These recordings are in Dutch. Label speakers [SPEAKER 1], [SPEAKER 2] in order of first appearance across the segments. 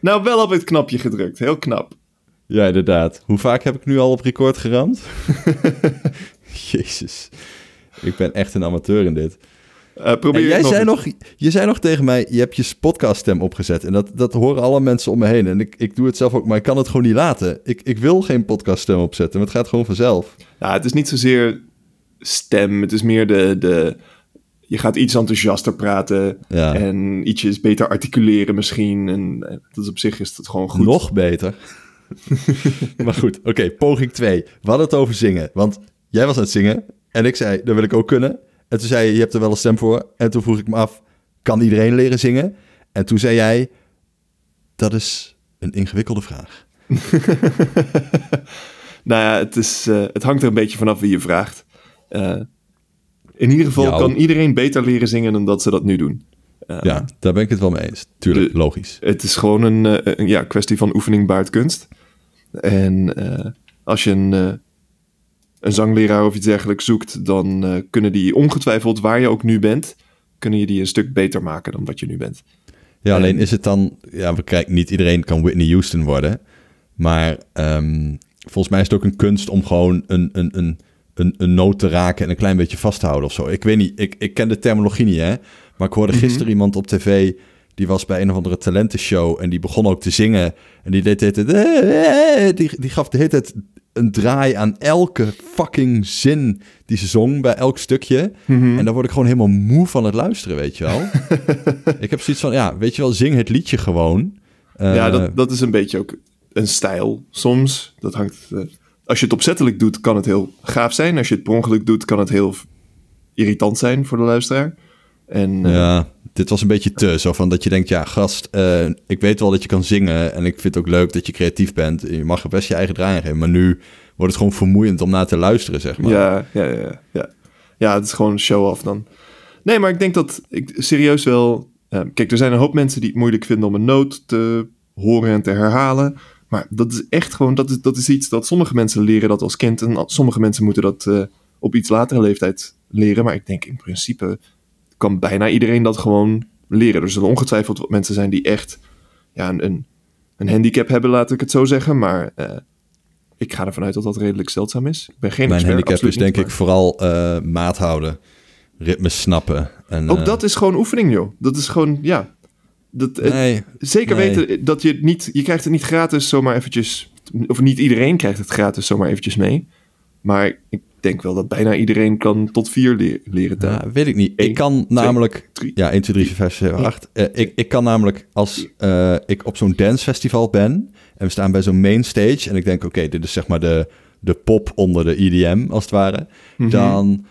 [SPEAKER 1] Nou, wel op het knopje gedrukt. Heel knap.
[SPEAKER 2] Ja, inderdaad. Hoe vaak heb ik nu al op record geramd? Jezus. Ik ben echt een amateur in dit.
[SPEAKER 1] Uh, probeer
[SPEAKER 2] En jij
[SPEAKER 1] nog
[SPEAKER 2] zei nog, je zei nog tegen mij, je hebt je podcaststem opgezet. En dat, dat horen alle mensen om me heen. En ik, ik doe het zelf ook, maar ik kan het gewoon niet laten. Ik, ik wil geen podcaststem opzetten, maar het gaat gewoon vanzelf.
[SPEAKER 1] Ja, het is niet zozeer stem. Het is meer de... de je gaat iets enthousiaster praten.
[SPEAKER 2] Ja.
[SPEAKER 1] En ietsjes beter articuleren misschien. En eh, dat is op zich is dat gewoon goed.
[SPEAKER 2] Nog beter. maar goed, oké, poging 2. We hadden het over zingen. Want jij was aan het zingen en ik zei, dat wil ik ook kunnen. En toen zei je, je hebt er wel een stem voor. En toen vroeg ik me af, kan iedereen leren zingen? En toen zei jij, dat is een ingewikkelde vraag.
[SPEAKER 1] Nou ja, het, is, eh, het hangt er een beetje vanaf wie je vraagt. Eh, in ieder geval kan iedereen beter leren zingen dan dat ze dat nu doen. Eh,
[SPEAKER 2] ja, daar ben ik het wel mee eens. Tuurlijk,
[SPEAKER 1] de-
[SPEAKER 2] logisch.
[SPEAKER 1] Het is gewoon een, eh, ja, kwestie van oefening baart kunst. En eh, als je een, een zangleraar of iets dergelijks zoekt, dan kunnen die ongetwijfeld waar je ook nu bent, kunnen je die een stuk beter maken dan wat je nu bent.
[SPEAKER 2] Ja, alleen
[SPEAKER 1] En-
[SPEAKER 2] is het dan... Ja, we krijgen, niet iedereen kan Whitney Houston worden. Maar ehm, volgens mij is het ook een kunst om gewoon een, een, een, een, een noot te raken en een klein beetje vast te houden of zo. Ik weet niet, ik, ik ken de terminologie niet, hè. Maar ik hoorde gisteren iemand op tv... Die was bij een of andere talentenshow en die begon ook te zingen. En die deed de hele tijd, eh, eh, Die, die gaf de hele tijd een draai aan elke fucking zin die ze zong bij elk stukje. En dan word ik gewoon helemaal moe van het luisteren, weet je wel. ik heb zoiets van, ja, weet je wel, zing het liedje gewoon. Eh,
[SPEAKER 1] ja, dat, dat is een beetje ook een stijl soms. Dat hangt, eh, als je het opzettelijk doet, kan het heel gaaf zijn. Als je het per ongeluk doet, kan het heel irritant zijn voor de luisteraar. En eh,
[SPEAKER 2] Ja, dit was een beetje te. Zo van dat je denkt, ja, gast, eh, ik weet wel dat je kan zingen. En ik vind het ook leuk dat je creatief bent. Je mag er best je eigen draai aan geven. Maar nu wordt het gewoon vermoeiend om naar te luisteren, zeg maar.
[SPEAKER 1] Ja, ja, ja, ja. Ja, het is gewoon show-off dan. Nee, maar ik denk dat ik serieus wel... eh, kijk, er zijn een hoop mensen die het moeilijk vinden om een noot te horen en te herhalen. Maar dat is echt gewoon, dat is, dat is iets dat sommige mensen leren dat als kind. En sommige mensen moeten dat eh, op iets latere leeftijd leren. Maar ik denk in principe kan bijna iedereen dat gewoon leren. Er zullen ongetwijfeld wat mensen zijn die echt ja, een, een, een handicap hebben, laat ik het zo zeggen. Maar eh, ik ga ervan uit dat dat redelijk zeldzaam is. Ik ben geen
[SPEAKER 2] Mijn
[SPEAKER 1] expert,
[SPEAKER 2] handicap is denk ik vooral eh, maat houden. Ritmes snappen. En,
[SPEAKER 1] Ook dat is gewoon oefening, joh. Dat is gewoon, ja. Dat, het-
[SPEAKER 2] Nee,
[SPEAKER 1] zeker
[SPEAKER 2] nee.
[SPEAKER 1] weten dat je het niet... Je krijgt het niet gratis zomaar eventjes... Of niet iedereen krijgt het gratis zomaar eventjes mee. Maar ik denk wel dat bijna iedereen kan tot vier le- leren tellen.
[SPEAKER 2] Ja, weet ik niet. Ik kan namelijk... Ja, 1, 2, 3, 4, 5, 6, 7, 8. Eh, ik, ik kan namelijk als eh, ik op zo'n dancefestival ben... en we staan bij zo'n main stage... en ik denk, oké, dit is zeg maar de, de pop onder de EDM, als het ware...
[SPEAKER 1] Mhm.
[SPEAKER 2] dan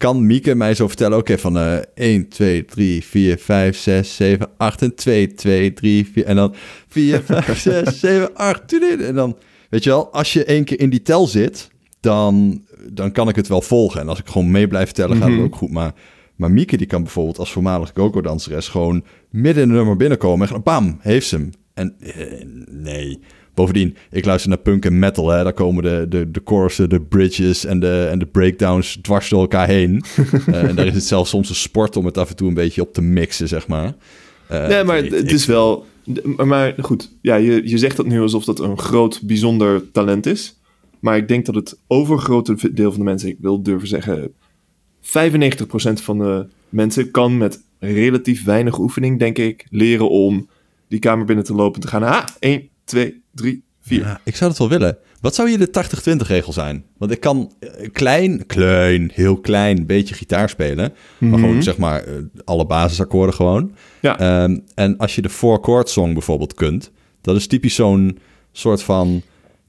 [SPEAKER 2] kan Mieke mij zo vertellen... oké, van eh 1, 2, 3, 4, 5, 6, 7, 8... en 2, 2, 3, 4... en dan 4, 5, 6, 7, 8... en dan... Weet je wel, als je één keer in die tel zit... dan, dan kan ik het wel volgen. En als ik gewoon mee blijf tellen, gaat het
[SPEAKER 1] Mhm.
[SPEAKER 2] ook goed. Maar, maar Mieke die kan bijvoorbeeld als voormalig go-go-danseres... gewoon midden in een nummer binnenkomen en bam, heeft ze hem. En eh, nee... Bovendien, ik luister naar punk en metal. Hè. Daar komen de, de, de chorussen, de bridges en de, en de breakdowns dwars door elkaar heen. Eh, en daar is het zelfs soms een sport om het af en toe een beetje op te mixen, zeg maar. Eh,
[SPEAKER 1] nee, maar
[SPEAKER 2] ik-
[SPEAKER 1] het is wel... Maar, maar goed, ja, je, je zegt dat nu alsof dat een groot, bijzonder talent is. Maar ik denk dat het overgrote deel van de mensen... Ik wil durven zeggen... 95% van de mensen kan met relatief weinig oefening, denk ik... leren om die kamer binnen te lopen en te gaan... Ah, 1, 2, 3, 4.
[SPEAKER 2] Ja, ik zou het wel willen. Wat zou hier de 80-20 regel zijn? Want ik kan eh, klein, klein, heel klein beetje gitaar spelen. Maar gewoon zeg maar eh, alle basisakkoorden gewoon.
[SPEAKER 1] Ja.
[SPEAKER 2] Ehm, en als je de four chord song bijvoorbeeld kunt, dat is typisch zo'n soort van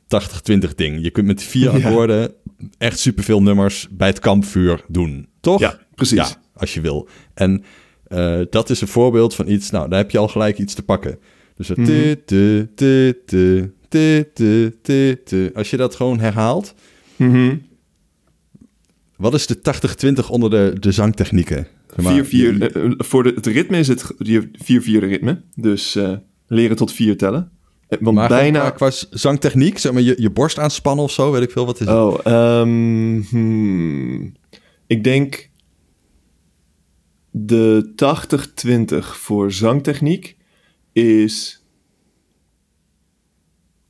[SPEAKER 2] 80-20 ding. Je kunt met vier
[SPEAKER 1] Ja.
[SPEAKER 2] akkoorden echt superveel nummers bij het kampvuur doen. Toch?
[SPEAKER 1] Ja, precies.
[SPEAKER 2] Ja, als je wil. En eh, dat is een voorbeeld van iets, nou, daar heb je al gelijk iets te pakken. Dus het
[SPEAKER 1] Mhm.
[SPEAKER 2] Als je dat gewoon herhaalt,
[SPEAKER 1] Mhm.
[SPEAKER 2] wat is de 80-20 onder de, de zangtechnieken? Zeg maar,
[SPEAKER 1] 4, 4,
[SPEAKER 2] je-
[SPEAKER 1] eh, voor de, het ritme is het 4-4 ritme. Dus eh, leren tot 4 tellen. Eh, Want
[SPEAKER 2] maar
[SPEAKER 1] bijna...
[SPEAKER 2] qua zangtechniek, zeg maar, je, je borst aanspannen of zo, weet ik veel, wat is het?
[SPEAKER 1] Oh, ehm, hmm. ik denk de 80-20 voor zangtechniek is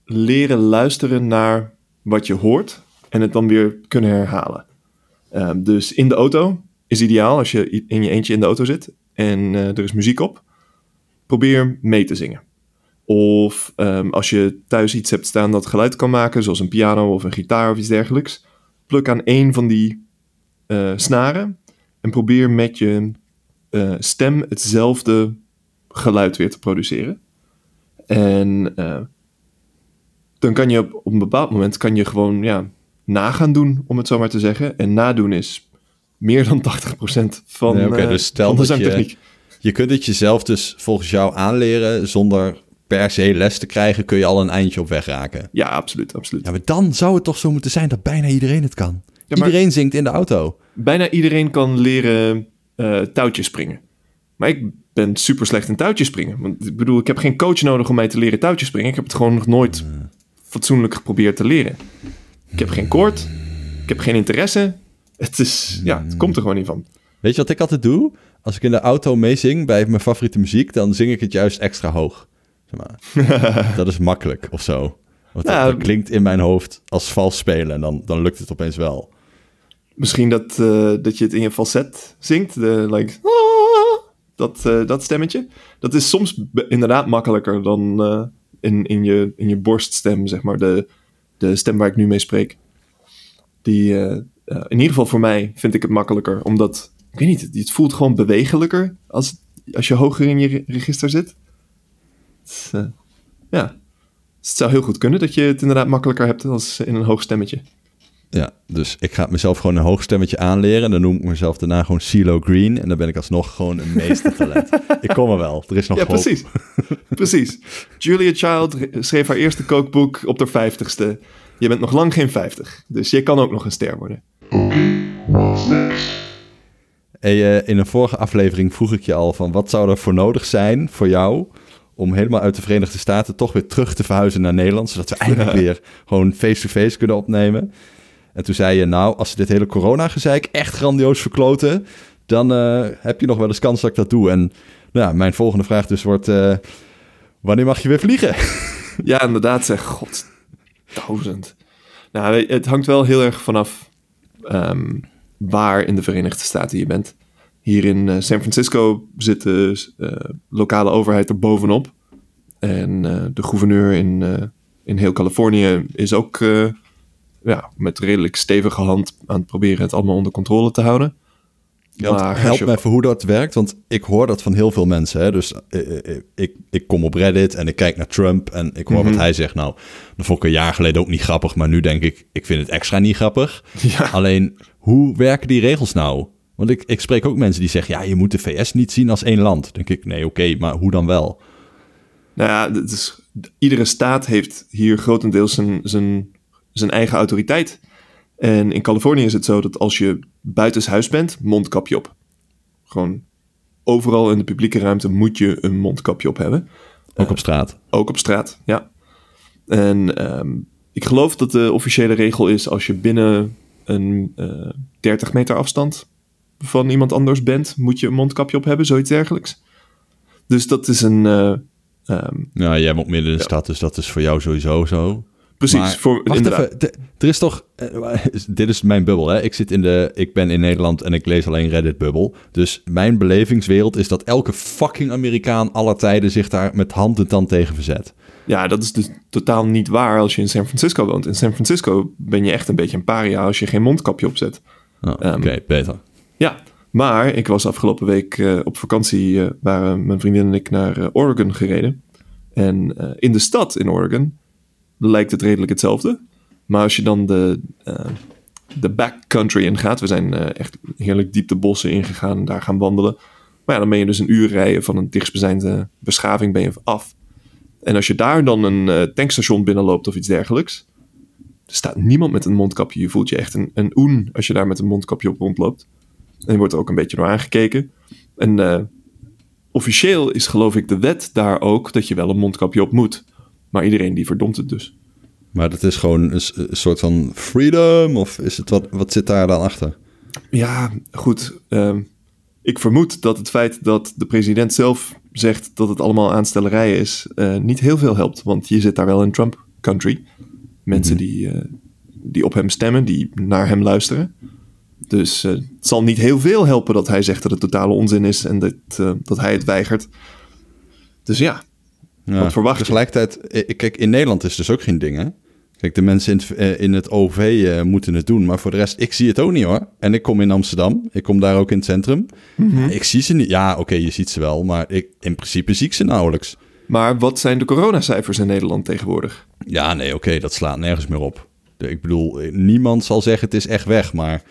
[SPEAKER 1] leren luisteren naar wat je hoort en het dan weer kunnen herhalen. Ehm, dus in de auto is ideaal als je in je eentje in de auto zit en eh, er is muziek op. Probeer mee te zingen. Of ehm, als je thuis iets hebt staan dat geluid kan maken, zoals een piano of een gitaar of iets dergelijks, pluk aan één van die eh, snaren en probeer met je eh, stem hetzelfde geluid weer te produceren. En eh, dan kan je op, op een bepaald moment kan je gewoon ja, nagaan doen, om het zo maar te zeggen. En nadoen is meer dan 80% van,
[SPEAKER 2] Nee, oké,
[SPEAKER 1] eh,
[SPEAKER 2] dus stel
[SPEAKER 1] van de
[SPEAKER 2] je-. Je kunt het jezelf dus volgens jou aanleren zonder per se les te krijgen, kun je al een eindje op weg raken.
[SPEAKER 1] Ja, absoluut, absoluut.
[SPEAKER 2] Ja, maar dan zou het toch zo moeten zijn dat bijna iedereen het kan. Iedereen zingt in de auto.
[SPEAKER 1] Bijna iedereen kan leren eh touwtjes springen. Maar ik ben super slecht in touwtjes springen. Want ik bedoel, ik heb geen coach nodig om mij te leren touwtjes springen. Ik heb het gewoon nog nooit fatsoenlijk geprobeerd te leren. Ik heb geen koord. Ik heb geen interesse. Het is, ja, het komt er gewoon niet van.
[SPEAKER 2] Weet je wat ik altijd doe? Als ik in de auto meezing bij mijn favoriete muziek, dan zing ik het juist extra hoog. Zeg maar. dat is makkelijk of zo. Want dat, dat klinkt in mijn hoofd als vals spelen en dan, dan lukt het opeens wel.
[SPEAKER 1] Misschien dat, eh, dat je het in je falset zingt. De, like, dat, eh, dat stemmetje. Dat is soms inderdaad makkelijker dan eh, in, in, je, in je borststem, zeg maar. De, de stem waar ik nu mee spreek. Die, eh, in ieder geval voor mij vind ik het makkelijker. Omdat, ik weet niet, het, voelt gewoon bewegelijker als, als je hoger in je re- register zit. Eh, ja. Dus het zou heel goed kunnen dat je het inderdaad makkelijker hebt als in een hoog stemmetje.
[SPEAKER 2] Ja, dus ik ga mezelf gewoon een hoog stemmetje aanleren. En dan noem ik mezelf daarna gewoon CeeLo Green. En dan ben ik alsnog gewoon een meestertalent. ik kom er wel. Er is nog
[SPEAKER 1] Ja,
[SPEAKER 2] hoop.
[SPEAKER 1] precies. precies. Julia Child schreef haar eerste kookboek op haar vijftigste. Je bent nog lang geen vijftig, dus je kan ook nog een ster worden.
[SPEAKER 2] Hey, eh, in een vorige aflevering vroeg ik je al van wat zou er voor nodig zijn voor jou om helemaal uit de Verenigde Staten toch weer terug te verhuizen naar Nederland, zodat we eindelijk weer gewoon face-to-face kunnen opnemen. En toen zei je, nou, als ze dit hele corona-gezeik echt grandioos verkloten, dan eh, heb je nog wel eens kans dat ik dat doe. En nou, mijn volgende vraag dus wordt, eh, wanneer mag je weer vliegen?
[SPEAKER 1] Ja, inderdaad, zeg. God, duizend. Nou, het hangt wel heel erg vanaf ehm, waar in de Verenigde Staten je bent. Hier in eh, San Francisco zit de lokale overheid er bovenop. En de gouverneur in, in heel Californië is ook ja, met redelijk stevige hand aan het proberen het allemaal onder controle te houden. Maar als
[SPEAKER 2] help
[SPEAKER 1] je-
[SPEAKER 2] me even hoe dat werkt, want ik hoor dat van heel veel mensen. Hè? Dus eh, eh, ik, ik kom op Reddit en ik kijk naar Trump en ik hoor
[SPEAKER 1] Mhm.
[SPEAKER 2] wat hij zegt. Nou, dat vond ik een jaar geleden ook niet grappig, maar nu denk ik, ik vind het extra niet grappig.
[SPEAKER 1] Ja.
[SPEAKER 2] Alleen, hoe werken die regels nou? Want ik, ik spreek ook mensen die zeggen, ja, je moet de VS niet zien als één land. Dan denk ik, nee, oké, maar hoe dan wel?
[SPEAKER 1] Nou ja, is, iedere staat heeft hier grotendeels zijn, zijn, zijn eigen autoriteit. En in Californië is het zo dat als je buitenshuis bent, mondkapje op. Gewoon overal in de publieke ruimte moet je een mondkapje op hebben.
[SPEAKER 2] Ook op straat.
[SPEAKER 1] Ook op straat, ja. En ehm, ik geloof dat de officiële regel is als je binnen een eh 30 meter afstand van iemand anders bent, moet je een mondkapje op hebben, zoiets dergelijks. Dus dat is een. eh, ehm,
[SPEAKER 2] Nou, jij woont midden in de
[SPEAKER 1] Ja.
[SPEAKER 2] stad, dus dat is voor jou sowieso zo.
[SPEAKER 1] Precies.
[SPEAKER 2] Maar
[SPEAKER 1] voor,
[SPEAKER 2] Wacht
[SPEAKER 1] inderdaad.
[SPEAKER 2] even, er is toch... eh, dit is mijn bubbel, hè. Ik, zit in de, ik ben in Nederland en ik lees alleen Reddit-bubbel. Dus mijn belevingswereld is dat elke fucking Amerikaan aller tijden zich daar met hand en tand tegen verzet.
[SPEAKER 1] Ja, dat is dus totaal niet waar als je in San Francisco woont. In San Francisco ben je echt een beetje een paria als je geen mondkapje opzet.
[SPEAKER 2] Oh,
[SPEAKER 1] Ehm,
[SPEAKER 2] Oké, beter.
[SPEAKER 1] Ja, maar ik was afgelopen week eh, op vakantie, eh, waren mijn vriendin en ik naar Oregon gereden. En in de stad in Oregon lijkt het redelijk hetzelfde. Maar als je dan de, eh, de backcountry ingaat, we zijn eh, echt heerlijk diep de bossen ingegaan en daar gaan wandelen. Maar ja, dan ben je dus een uur rijden van een dichtstbijzijnde beschaving ben je af. En als je daar dan een eh, tankstation binnenloopt of iets dergelijks, er staat niemand met een mondkapje. Je voelt je echt een, een oen als je daar met een mondkapje op rondloopt. En je wordt er ook een beetje door aangekeken. En officieel is geloof ik de wet daar ook dat je wel een mondkapje op moet. Maar iedereen die verdomt het dus.
[SPEAKER 2] Maar dat is gewoon een, soort van freedom? Of is het wat, wat zit daar dan achter?
[SPEAKER 1] Ja, goed. ehm, ik vermoed dat het feit dat de president zelf zegt dat het allemaal aanstellerij is, eh, niet heel veel helpt. Want je zit daar wel in Trump country. Mensen
[SPEAKER 2] Mhm.
[SPEAKER 1] die, eh, die op hem stemmen, die naar hem luisteren. Dus eh, het zal niet heel veel helpen dat hij zegt dat het totale onzin is en dat, dat hij het weigert. Dus ja,
[SPEAKER 2] Ja,
[SPEAKER 1] Wat verwacht je?
[SPEAKER 2] Tegelijkertijd, eh, kijk, in Nederland is het dus ook geen ding, hè? Kijk, de mensen in het, eh, in het OV eh, moeten het doen, maar voor de rest, ik zie het ook niet hoor. En ik kom in Amsterdam, ik kom daar ook in het centrum.
[SPEAKER 1] Mhm.
[SPEAKER 2] Ik zie ze niet. Ja, oké, je ziet ze wel, maar ik, in principe zie ik ze nauwelijks.
[SPEAKER 1] maar wat zijn de coronacijfers in Nederland tegenwoordig?
[SPEAKER 2] Ja, nee, oké, dat slaat nergens meer op. Ik bedoel, eh, niemand zal zeggen het is echt weg, maar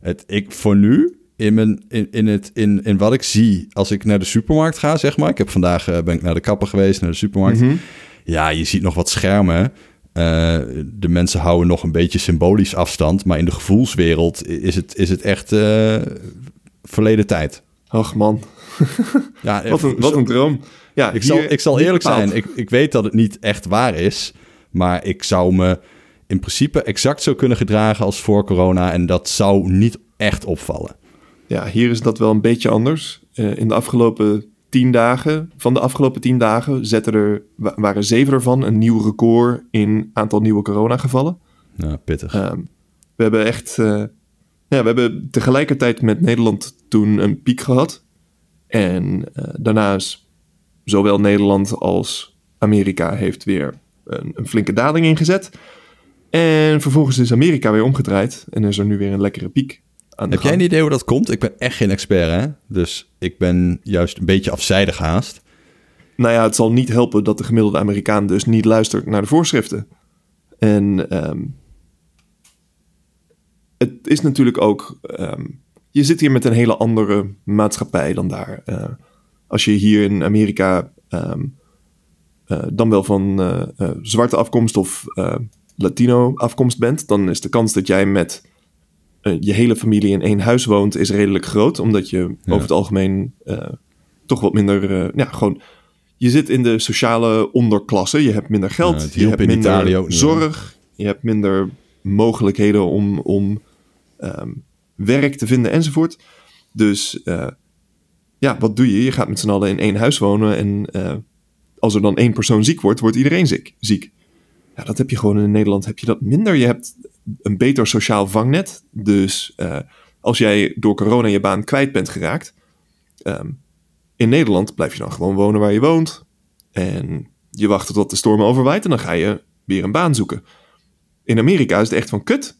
[SPEAKER 2] het, ik voor nu, in, mijn, in, in, het, in, in wat ik zie als ik naar de supermarkt ga, zeg maar. Ik heb vandaag eh, ben ik naar de kapper geweest, naar de supermarkt.
[SPEAKER 1] Mhm.
[SPEAKER 2] Ja, je ziet nog wat schermen. Eh, de mensen houden nog een beetje symbolisch afstand, maar in de gevoelswereld is het, is het echt eh, verleden tijd.
[SPEAKER 1] Ach man,
[SPEAKER 2] Ja,
[SPEAKER 1] wat een, wat een droom. Ja,
[SPEAKER 2] ik, zal, ik zal eerlijk
[SPEAKER 1] bepaald.
[SPEAKER 2] zijn, ik, ik weet dat het niet echt waar is, maar ik zou me in principe exact zo kunnen gedragen als voor corona en dat zou niet echt opvallen.
[SPEAKER 1] Ja, hier is dat wel een beetje anders. Eh, in de afgelopen tien dagen, van de afgelopen tien dagen, zetten er, wa- waren zeven ervan een nieuw record in aantal nieuwe coronagevallen.
[SPEAKER 2] Ja, pittig.
[SPEAKER 1] Ehm, we hebben echt, eh, ja, we hebben tegelijkertijd met Nederland toen een piek gehad. En eh, daarna is zowel Nederland als Amerika heeft weer een, een flinke daling ingezet. En vervolgens is Amerika weer omgedraaid en is er nu weer een lekkere piek
[SPEAKER 2] Heb jij een idee hoe dat komt? Ik ben echt geen expert, hè? Dus ik ben juist een beetje afzijdig haast.
[SPEAKER 1] Nou ja, het zal niet helpen dat de gemiddelde Amerikaan dus niet luistert naar de voorschriften. En ehm, het is natuurlijk ook. ehm, je zit hier met een hele andere maatschappij dan daar. Eh, als je hier in Amerika ehm, eh, dan wel van eh, zwarte afkomst of Latino afkomst bent, dan is de kans dat jij met eh, je hele familie in één huis woont, is redelijk groot. Omdat je
[SPEAKER 2] Ja.
[SPEAKER 1] over het algemeen eh, toch wat minder. eh, ja, gewoon je zit in de sociale onderklasse. Je hebt minder geld.
[SPEAKER 2] Ja,
[SPEAKER 1] je hebt
[SPEAKER 2] in
[SPEAKER 1] minder zorg. Je hebt minder mogelijkheden om, om ehm, werk te vinden enzovoort. Dus ja, wat doe je? Je gaat met z'n allen in één huis wonen. En als er dan één persoon ziek wordt, wordt iedereen ziek. ziek. Ja, dat heb je gewoon in Nederland heb je dat minder. Je hebt een beter sociaal vangnet. Dus eh, als jij door corona je baan kwijt bent geraakt... ehm, in Nederland blijf je dan gewoon wonen waar je woont. En je wacht tot de storm overwaait en dan ga je weer een baan zoeken. In Amerika is het echt van kut.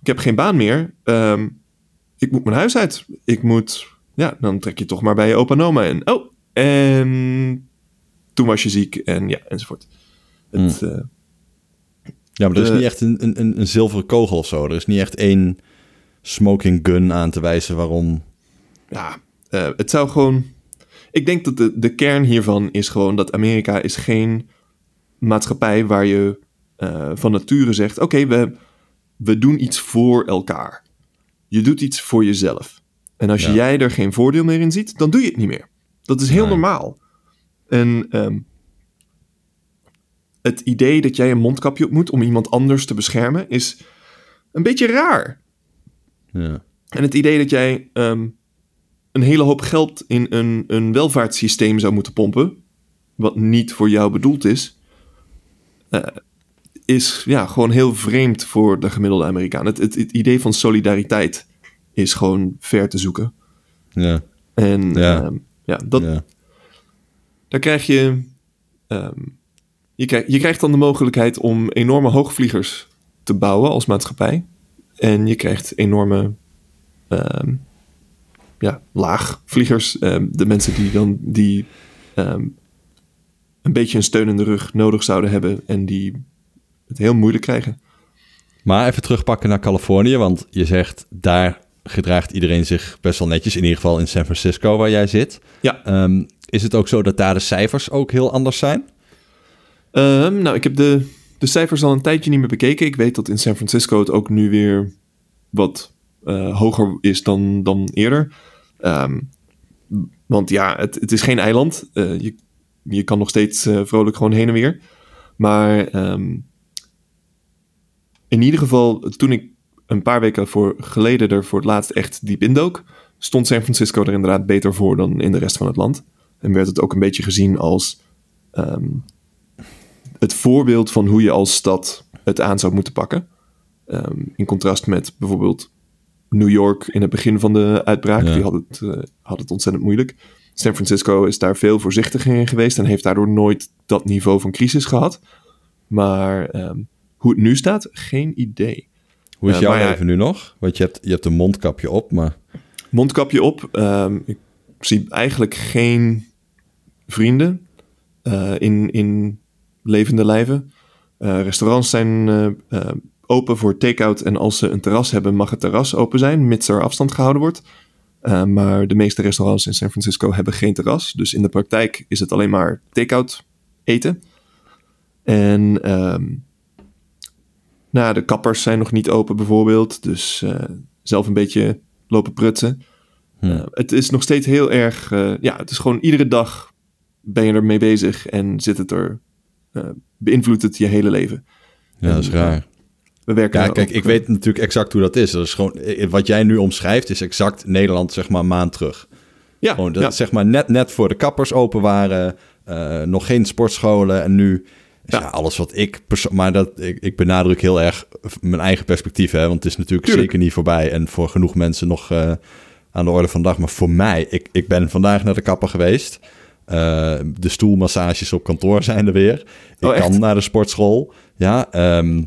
[SPEAKER 1] Ik heb geen baan meer. Ehm, ik moet mijn huis uit. Ik moet... Ja, dan trek je toch maar bij je opa en oma in. Oh, en toen was je ziek en ja, enzovoort. Het, eh,
[SPEAKER 2] Ja, maar er is niet echt een, een, een, een zilveren kogel of zo. Er is niet echt één smoking gun aan te wijzen waarom...
[SPEAKER 1] ja, eh, het zou gewoon... Ik denk dat de, de kern hiervan is gewoon dat Amerika is geen maatschappij waar je eh, van nature zegt... Oké, we, we doen iets voor elkaar. Je doet iets voor jezelf. En als
[SPEAKER 2] Ja.
[SPEAKER 1] jij er geen voordeel meer in ziet, dan doe je het niet meer. Dat is heel normaal. En ehm, het idee dat jij een mondkapje op moet om iemand anders te beschermen is een beetje raar.
[SPEAKER 2] Ja.
[SPEAKER 1] En het idee dat jij ehm, een hele hoop geld in een, een welvaartssysteem zou moeten pompen, wat niet voor jou bedoeld is, eh, is ja, gewoon heel vreemd voor de gemiddelde Amerikaan. Het, het, het idee van solidariteit is gewoon ver te zoeken.
[SPEAKER 2] Ja.
[SPEAKER 1] En
[SPEAKER 2] Ja.
[SPEAKER 1] ja, ja, dat,
[SPEAKER 2] ja.
[SPEAKER 1] daar krijg je, ehm, je, krijg, je krijgt dan de mogelijkheid om enorme hoogvliegers te bouwen als maatschappij. En je krijgt enorme ehm, ja, laagvliegers. ehm, de mensen die dan die ehm, een beetje een steun in de rug nodig zouden hebben en die het heel moeilijk krijgen.
[SPEAKER 2] Maar even terugpakken naar Californië, want je zegt daar gedraagt iedereen zich best wel netjes. In ieder geval in San Francisco waar jij zit.
[SPEAKER 1] Ja.
[SPEAKER 2] Is het ook zo dat daar de cijfers ook heel anders zijn?
[SPEAKER 1] Ehm, nou, ik heb de, de cijfers al een tijdje niet meer bekeken. Ik weet dat in San Francisco het ook nu weer wat eh, hoger is dan, dan eerder. Ehm, want ja, het, het is geen eiland. Eh, je, je kan nog steeds eh, vrolijk gewoon heen en weer. Maar ehm, in ieder geval, toen ik een paar weken voor, geleden er voor het laatst echt diep indook, stond San Francisco er inderdaad beter voor dan in de rest van het land. En werd het ook een beetje gezien als het voorbeeld van hoe je als stad het aan zou moeten pakken. Ehm, in contrast met bijvoorbeeld New York in het begin van de uitbraak.
[SPEAKER 2] Ja.
[SPEAKER 1] Die had het, eh, had het ontzettend moeilijk. San Francisco is daar veel voorzichtiger in geweest en heeft daardoor nooit dat niveau van crisis gehad. Maar ehm, hoe het nu staat, geen idee.
[SPEAKER 2] Hoe is
[SPEAKER 1] Ja,
[SPEAKER 2] jouw
[SPEAKER 1] ja-
[SPEAKER 2] leven nu nog? Want je hebt, je hebt een mondkapje op, maar...
[SPEAKER 1] Mondkapje op. ehm, ik zie eigenlijk geen vrienden eh, in, in levende lijven. Eh, restaurants zijn eh, eh, open voor take-out en als ze een terras hebben, mag het terras open zijn, mits er afstand gehouden wordt. Maar de meeste restaurants in San Francisco hebben geen terras. Dus in de praktijk is het alleen maar take-out eten. En ehm, nou, de kappers zijn nog niet open bijvoorbeeld. Dus zelf een beetje lopen prutsen.
[SPEAKER 2] Hm.
[SPEAKER 1] Het is nog steeds heel erg... ja, het is gewoon iedere dag ben je ermee bezig en zit het er... eh, beïnvloedt het je hele leven.
[SPEAKER 2] Ja, dat is raar.
[SPEAKER 1] We werken
[SPEAKER 2] Ja, kijk, ik
[SPEAKER 1] eh,
[SPEAKER 2] weet natuurlijk exact hoe dat is. Dat is gewoon, eh, wat jij nu omschrijft, is exact Nederland, zeg maar, een maand terug.
[SPEAKER 1] Ja,
[SPEAKER 2] Gewoon, dat,
[SPEAKER 1] ja.
[SPEAKER 2] zeg maar, net, net voor de kappers open waren, eh, nog geen sportscholen en nu...
[SPEAKER 1] Ja.
[SPEAKER 2] Ja. alles wat ik maar dat ik, ik benadruk heel erg mijn eigen perspectief, hè, want het is natuurlijk
[SPEAKER 1] Tuurlijk.
[SPEAKER 2] zeker niet voorbij en voor genoeg mensen nog eh, aan de orde van de dag. Maar voor mij, ik, ik ben vandaag naar de kapper geweest. Eh, de stoelmassages op kantoor zijn er weer. Ik
[SPEAKER 1] Oh,
[SPEAKER 2] kan naar de sportschool. Ja, ehm,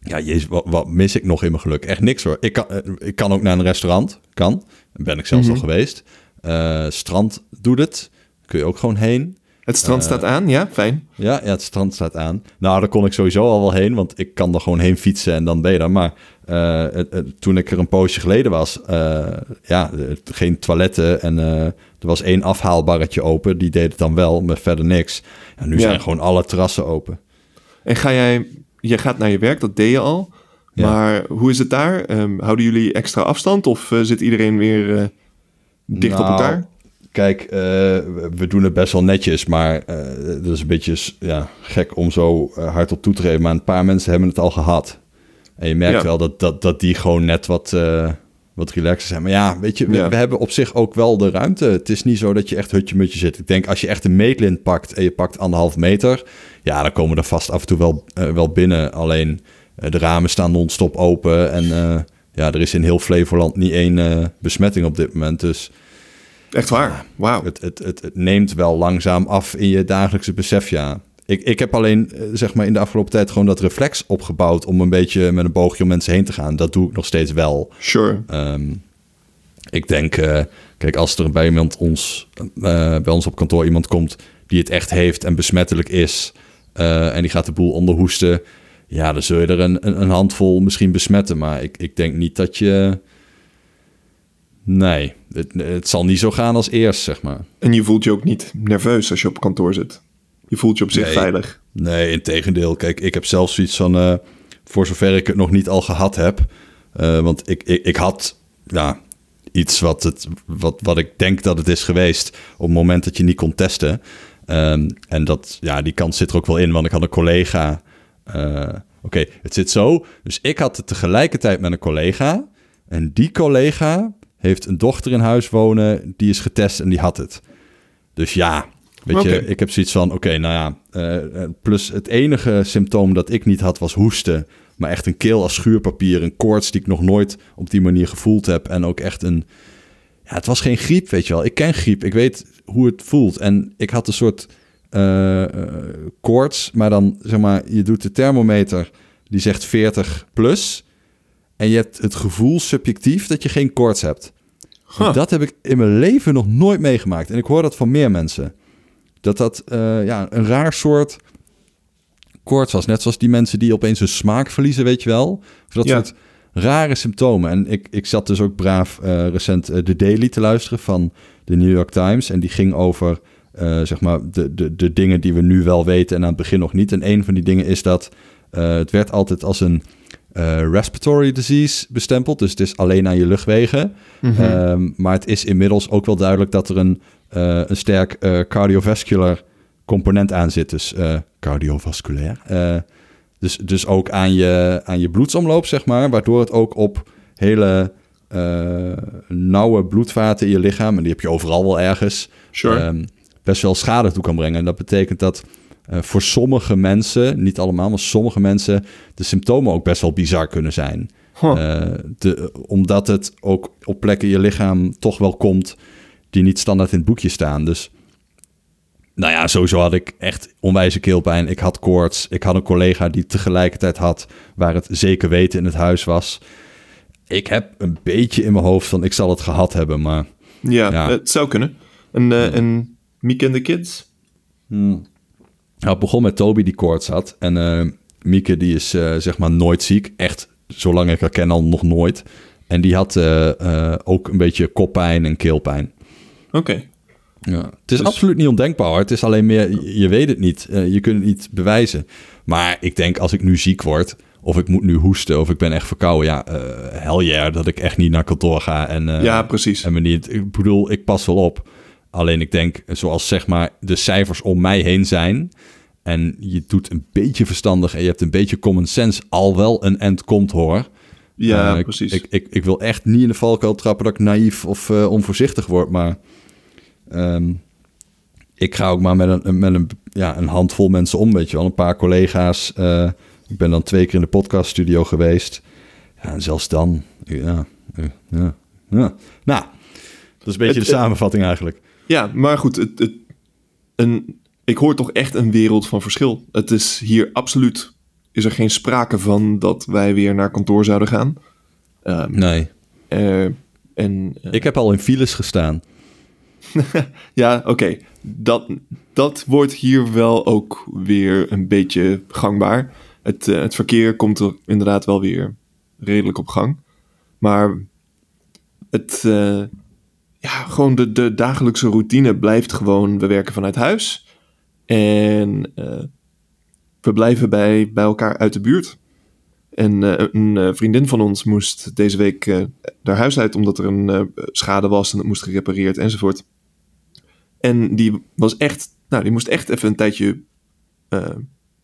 [SPEAKER 2] ja jezus, wat, wat mis ik nog in mijn geluk? Echt niks hoor. Ik kan, eh, ik kan ook naar een restaurant. Kan. Ben ik zelfs
[SPEAKER 1] Mhm.
[SPEAKER 2] al geweest. Eh, strand doet het. Kun je ook gewoon heen.
[SPEAKER 1] Het strand
[SPEAKER 2] eh,
[SPEAKER 1] staat aan, ja, fijn.
[SPEAKER 2] Ja, ja, het strand staat aan. Nou, daar kon ik sowieso al wel heen, want ik kan er gewoon heen fietsen en dan ben je er. Maar eh, het- het- toen ik er een poosje geleden was, eh, ja, eh, geen toiletten en eh, er was één afhaalbarretje open. Die deed het dan wel, maar verder niks. En nu
[SPEAKER 1] Ja.
[SPEAKER 2] zijn gewoon alle terrassen open.
[SPEAKER 1] En ga jij... Je gaat naar je werk, dat deed je al.
[SPEAKER 2] Ja.
[SPEAKER 1] Maar hoe is het daar? Ehm, houden jullie extra afstand of eh, zit iedereen weer eh, dicht op
[SPEAKER 2] Nou,
[SPEAKER 1] elkaar?
[SPEAKER 2] Kijk, eh, we doen het best wel netjes, maar eh dat is een beetje ja, gek om zo eh, hard op toe te geven. Maar een paar mensen hebben het al gehad. En je merkt
[SPEAKER 1] Ja.
[SPEAKER 2] wel dat, dat, dat die gewoon net wat, eh, wat relaxer zijn. Maar ja, weet je, we,
[SPEAKER 1] Ja.
[SPEAKER 2] we hebben op zich ook wel de ruimte. Het is niet zo dat je echt hutje-mutje zit. Ik denk, als je echt een meetlint pakt en je pakt anderhalf meter... ja, dan komen er vast af en toe wel, eh, wel binnen. Alleen eh, de ramen staan non-stop open. En eh, ja, er is in heel Flevoland niet één eh, besmetting op dit moment. Dus
[SPEAKER 1] Echt waar? Wauw.
[SPEAKER 2] het, het, het, het neemt wel langzaam af in je dagelijkse besef, ja. Ik, ik heb alleen, eh, zeg maar, in de afgelopen tijd gewoon dat reflex opgebouwd... om een beetje met een boogje om mensen heen te gaan. Dat doe ik nog steeds wel.
[SPEAKER 1] Sure.
[SPEAKER 2] Ehm, ik denk, eh, kijk, als er bij iemand ons, eh, bij ons op kantoor iemand komt die het echt heeft en besmettelijk is, en die gaat de boel onderhoesten, ja, dan zul je er een, een, een handvol misschien besmetten. Maar ik, ik denk niet dat je. Nee, het, het zal niet zo gaan als eerst, zeg maar.
[SPEAKER 1] En je voelt je ook niet nerveus als je op kantoor zit. Je voelt je op zich
[SPEAKER 2] Nee.
[SPEAKER 1] veilig.
[SPEAKER 2] Nee, in tegendeel. Kijk, ik heb zelfs zoiets van, eh, voor zover ik het nog niet al gehad heb. eh, want ik, ik, ik had ja, iets wat, het, wat, wat ik denk dat het is geweest op het moment dat je niet kon testen. Ehm, en dat, ja, die kans zit er ook wel in, want ik had een collega. eh, Oké, het zit zo. Dus ik had het tegelijkertijd met een collega. En die collega heeft een dochter in huis wonen, die is getest en die had het. Dus ja, weet je, ik heb zoiets van, oké, nou ja, eh, eh, plus het enige symptoom dat ik niet had was hoesten, maar echt een keel als schuurpapier, een koorts die ik nog nooit op die manier gevoeld heb en ook echt een, ja, het was geen griep, weet je wel. Ik ken griep, ik weet hoe het voelt en ik had een soort eh, koorts, maar dan zeg maar, je doet de thermometer, die zegt 40 plus en je hebt het gevoel subjectief dat je geen koorts hebt.
[SPEAKER 1] Huh.
[SPEAKER 2] Dat heb ik in mijn leven nog nooit meegemaakt. En ik hoor dat van meer mensen. Dat dat eh, ja, een raar soort koorts was. Net zoals die mensen die opeens hun smaak verliezen, weet je wel. Of dat
[SPEAKER 1] Ja.
[SPEAKER 2] soort rare symptomen. En ik, ik zat dus ook braaf eh, recent eh, The Daily te luisteren van de New York Times. En die ging over zeg maar de, de, de dingen die we nu wel weten en aan het begin nog niet. En een van die dingen is dat het werd altijd als een eh, respiratory disease bestempeld. Dus het is alleen aan je luchtwegen.
[SPEAKER 1] Mhm.
[SPEAKER 2] Ehm, maar het is inmiddels ook wel duidelijk dat er een, eh, een sterk eh, cardiovascular component aan zit. Dus cardiovasculair. Dus, dus ook aan je, aan je bloedsomloop, zeg maar. Waardoor het ook op hele nauwe bloedvaten in je lichaam... en die heb je overal wel ergens...
[SPEAKER 1] Sure.
[SPEAKER 2] ehm, best wel schade toe kan brengen. En dat betekent dat eh, voor sommige mensen, niet allemaal, maar sommige mensen, de symptomen ook best wel bizar kunnen zijn.
[SPEAKER 1] Huh.
[SPEAKER 2] Eh, de, omdat het ook op plekken in je lichaam toch wel komt die niet standaard in het boekje staan. Dus nou ja, sowieso had ik echt onwijze keelpijn. Ik had koorts. Ik had een collega die tegelijkertijd had, waar het zeker weten in het huis was. Ik heb een beetje in mijn hoofd van ik zal het gehad hebben, maar
[SPEAKER 1] ja,
[SPEAKER 2] ja.
[SPEAKER 1] het zou kunnen. En, eh en Miek en de Kids?
[SPEAKER 2] Nou, het begon met Toby die koorts had. En eh, Mieke die is eh, zeg maar nooit ziek. Echt, zolang ik haar ken al nog nooit. En die had eh, ook een beetje koppijn en keelpijn.
[SPEAKER 1] Oké.
[SPEAKER 2] Ja. Het is
[SPEAKER 1] Dus-
[SPEAKER 2] absoluut niet ondenkbaar hoor. Het is alleen meer, je- je weet het niet. Je kunt het niet bewijzen. Maar ik denk als ik nu ziek word... of ik moet nu hoesten of ik ben echt verkouden... ja, hell yeah, dat ik echt niet naar kantoor ga. En,
[SPEAKER 1] ja, precies.
[SPEAKER 2] en me niet, ik bedoel, ik pas wel op. Alleen ik denk, zoals zeg maar de cijfers om mij heen zijn... en je doet een beetje verstandig en je hebt een beetje common sense... al wel een end komt hoor.
[SPEAKER 1] ja,
[SPEAKER 2] Eh,
[SPEAKER 1] precies.
[SPEAKER 2] Ik, ik, ik wil echt niet in de valkuil trappen dat ik naïef of eh, onvoorzichtig word, maar... ehm, ik ga ook maar met een, met een, ja, een handvol mensen om, weet je wel. Een paar collega's. eh, ik ben dan twee keer in de podcaststudio geweest. Ja, en zelfs dan... Ja, ja, ja. Nou, dat is een beetje
[SPEAKER 1] Het-
[SPEAKER 2] de samenvatting eigenlijk.
[SPEAKER 1] Ja, maar goed, het, het, een, ik hoor toch echt een wereld van verschil. Het is hier absoluut, is er geen sprake van dat wij weer naar kantoor zouden gaan. Ehm,
[SPEAKER 2] Nee,
[SPEAKER 1] en eh,
[SPEAKER 2] ik heb al in files gestaan.
[SPEAKER 1] ja, oké, dat, dat wordt hier wel ook weer een beetje gangbaar. Het, eh, het verkeer komt er inderdaad wel weer redelijk op gang. Maar het, eh, ja, gewoon de, de dagelijkse routine blijft gewoon, we werken vanuit huis. En eh, we blijven bij, bij elkaar uit de buurt. En eh, een eh, vriendin van ons moest deze week haar huis uit omdat er een schade was en het moest gerepareerd enzovoort. En die was echt, nou, die moest echt even een tijdje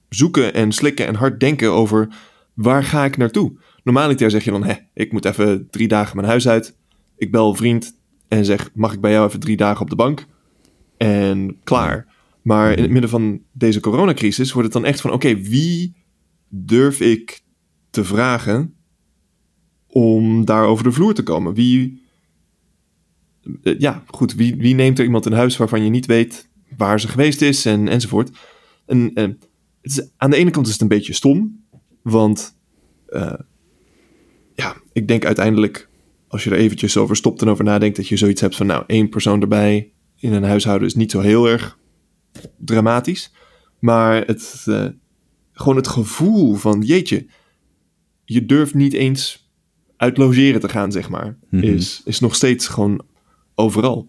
[SPEAKER 1] zoeken en slikken en hard denken over waar ga ik naartoe. Normaliter zeg je dan, hè, ik moet even drie dagen mijn huis uit. Ik bel vriend en zeg, mag ik bij jou even drie dagen op de bank? En klaar. Maar in het midden van deze coronacrisis wordt het dan echt van, oké, wie durf ik te vragen om daar over de vloer te komen? Wie, eh, ja, goed, wie, wie neemt er iemand in huis waarvan je niet weet waar ze geweest is en, enzovoort? En eh, het is, aan de ene kant is het een beetje stom, want eh, ja, ik denk uiteindelijk, als je er eventjes over stopt en over nadenkt, dat je zoiets hebt van, nou, één persoon erbij in een huishouden is niet zo heel erg dramatisch. Maar het, eh, gewoon het gevoel van, jeetje, je durft niet eens uit logeren te gaan, zeg maar,
[SPEAKER 2] Mhm.
[SPEAKER 1] is, is nog steeds gewoon overal.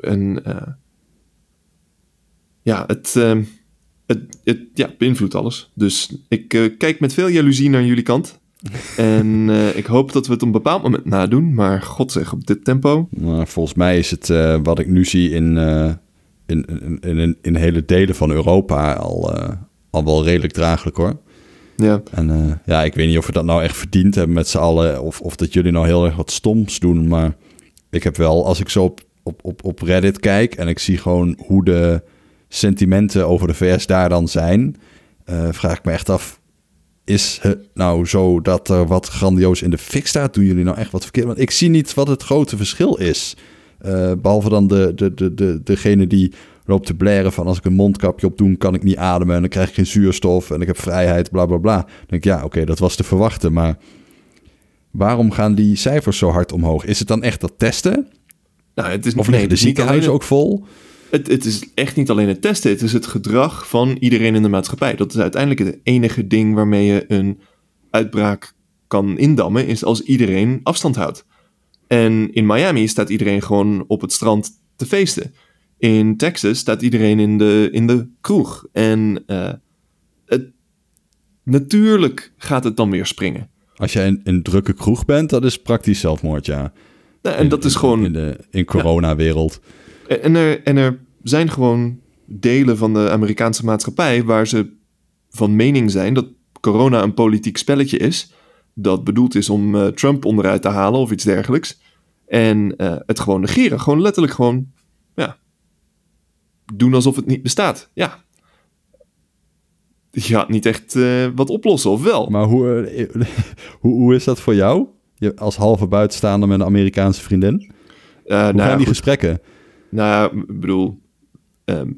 [SPEAKER 1] En eh, ja, het, eh, het, het ja, beïnvloedt alles. Dus ik kijk met veel jaloezie naar jullie kant. En eh, ik hoop dat we het op een bepaald moment nadoen. Maar god zeg, op dit tempo.
[SPEAKER 2] Maar volgens mij is het eh, wat ik nu zie in, eh, in, in, in, in hele delen van Europa al, al wel redelijk draaglijk hoor.
[SPEAKER 1] Ja,
[SPEAKER 2] En ja, ik weet niet of we dat nou echt verdiend hebben met z'n allen. Of, of dat jullie nou heel erg wat stoms doen. Maar ik heb wel, als ik zo op, op, op, op Reddit kijk en ik zie gewoon hoe de sentimenten over de VS daar dan zijn. vraag ik me echt af, is het nou zo dat er wat grandioos in de fik staat? Doen jullie nou echt wat verkeerd? Want ik zie niet wat het grote verschil is. Eh, behalve dan de, de, de, de, degene die loopt te blaren van als ik een mondkapje op doe, kan ik niet ademen en dan krijg ik geen zuurstof en ik heb vrijheid, bla bla bla. Dan denk ik, ja, oké, dat was te verwachten, maar waarom gaan die cijfers zo hard omhoog? Is het dan echt dat testen?
[SPEAKER 1] nou, het is
[SPEAKER 2] Of liggen de ziekenhuizen ook vol?
[SPEAKER 1] Het, het is echt niet alleen het testen, het is het gedrag van iedereen in de maatschappij. Dat is uiteindelijk het enige ding waarmee je een uitbraak kan indammen, is als iedereen afstand houdt. En in Miami staat iedereen gewoon op het strand te feesten. In Texas staat iedereen in de, in de kroeg. En eh, het, natuurlijk gaat het dan weer springen.
[SPEAKER 2] Als jij in een drukke kroeg bent, dat is praktisch zelfmoord, ja.
[SPEAKER 1] Nou, en
[SPEAKER 2] In-
[SPEAKER 1] dat is gewoon
[SPEAKER 2] In de in corona-wereld.
[SPEAKER 1] En er, en er zijn gewoon delen van de Amerikaanse maatschappij waar ze van mening zijn dat corona een politiek spelletje is. Dat bedoeld is om eh, Trump onderuit te halen of iets dergelijks. En eh, het gewoon negeren. Gewoon letterlijk gewoon, ja, doen alsof het niet bestaat. Ja, je gaat niet echt eh, wat oplossen, of wel?
[SPEAKER 2] Maar hoe, hoe, hoe is dat voor jou? Je als halve buitenstaander met een Amerikaanse vriendin? Hoe
[SPEAKER 1] nou,
[SPEAKER 2] gaan die
[SPEAKER 1] goed.
[SPEAKER 2] gesprekken?
[SPEAKER 1] Nou, ik bedoel, ehm,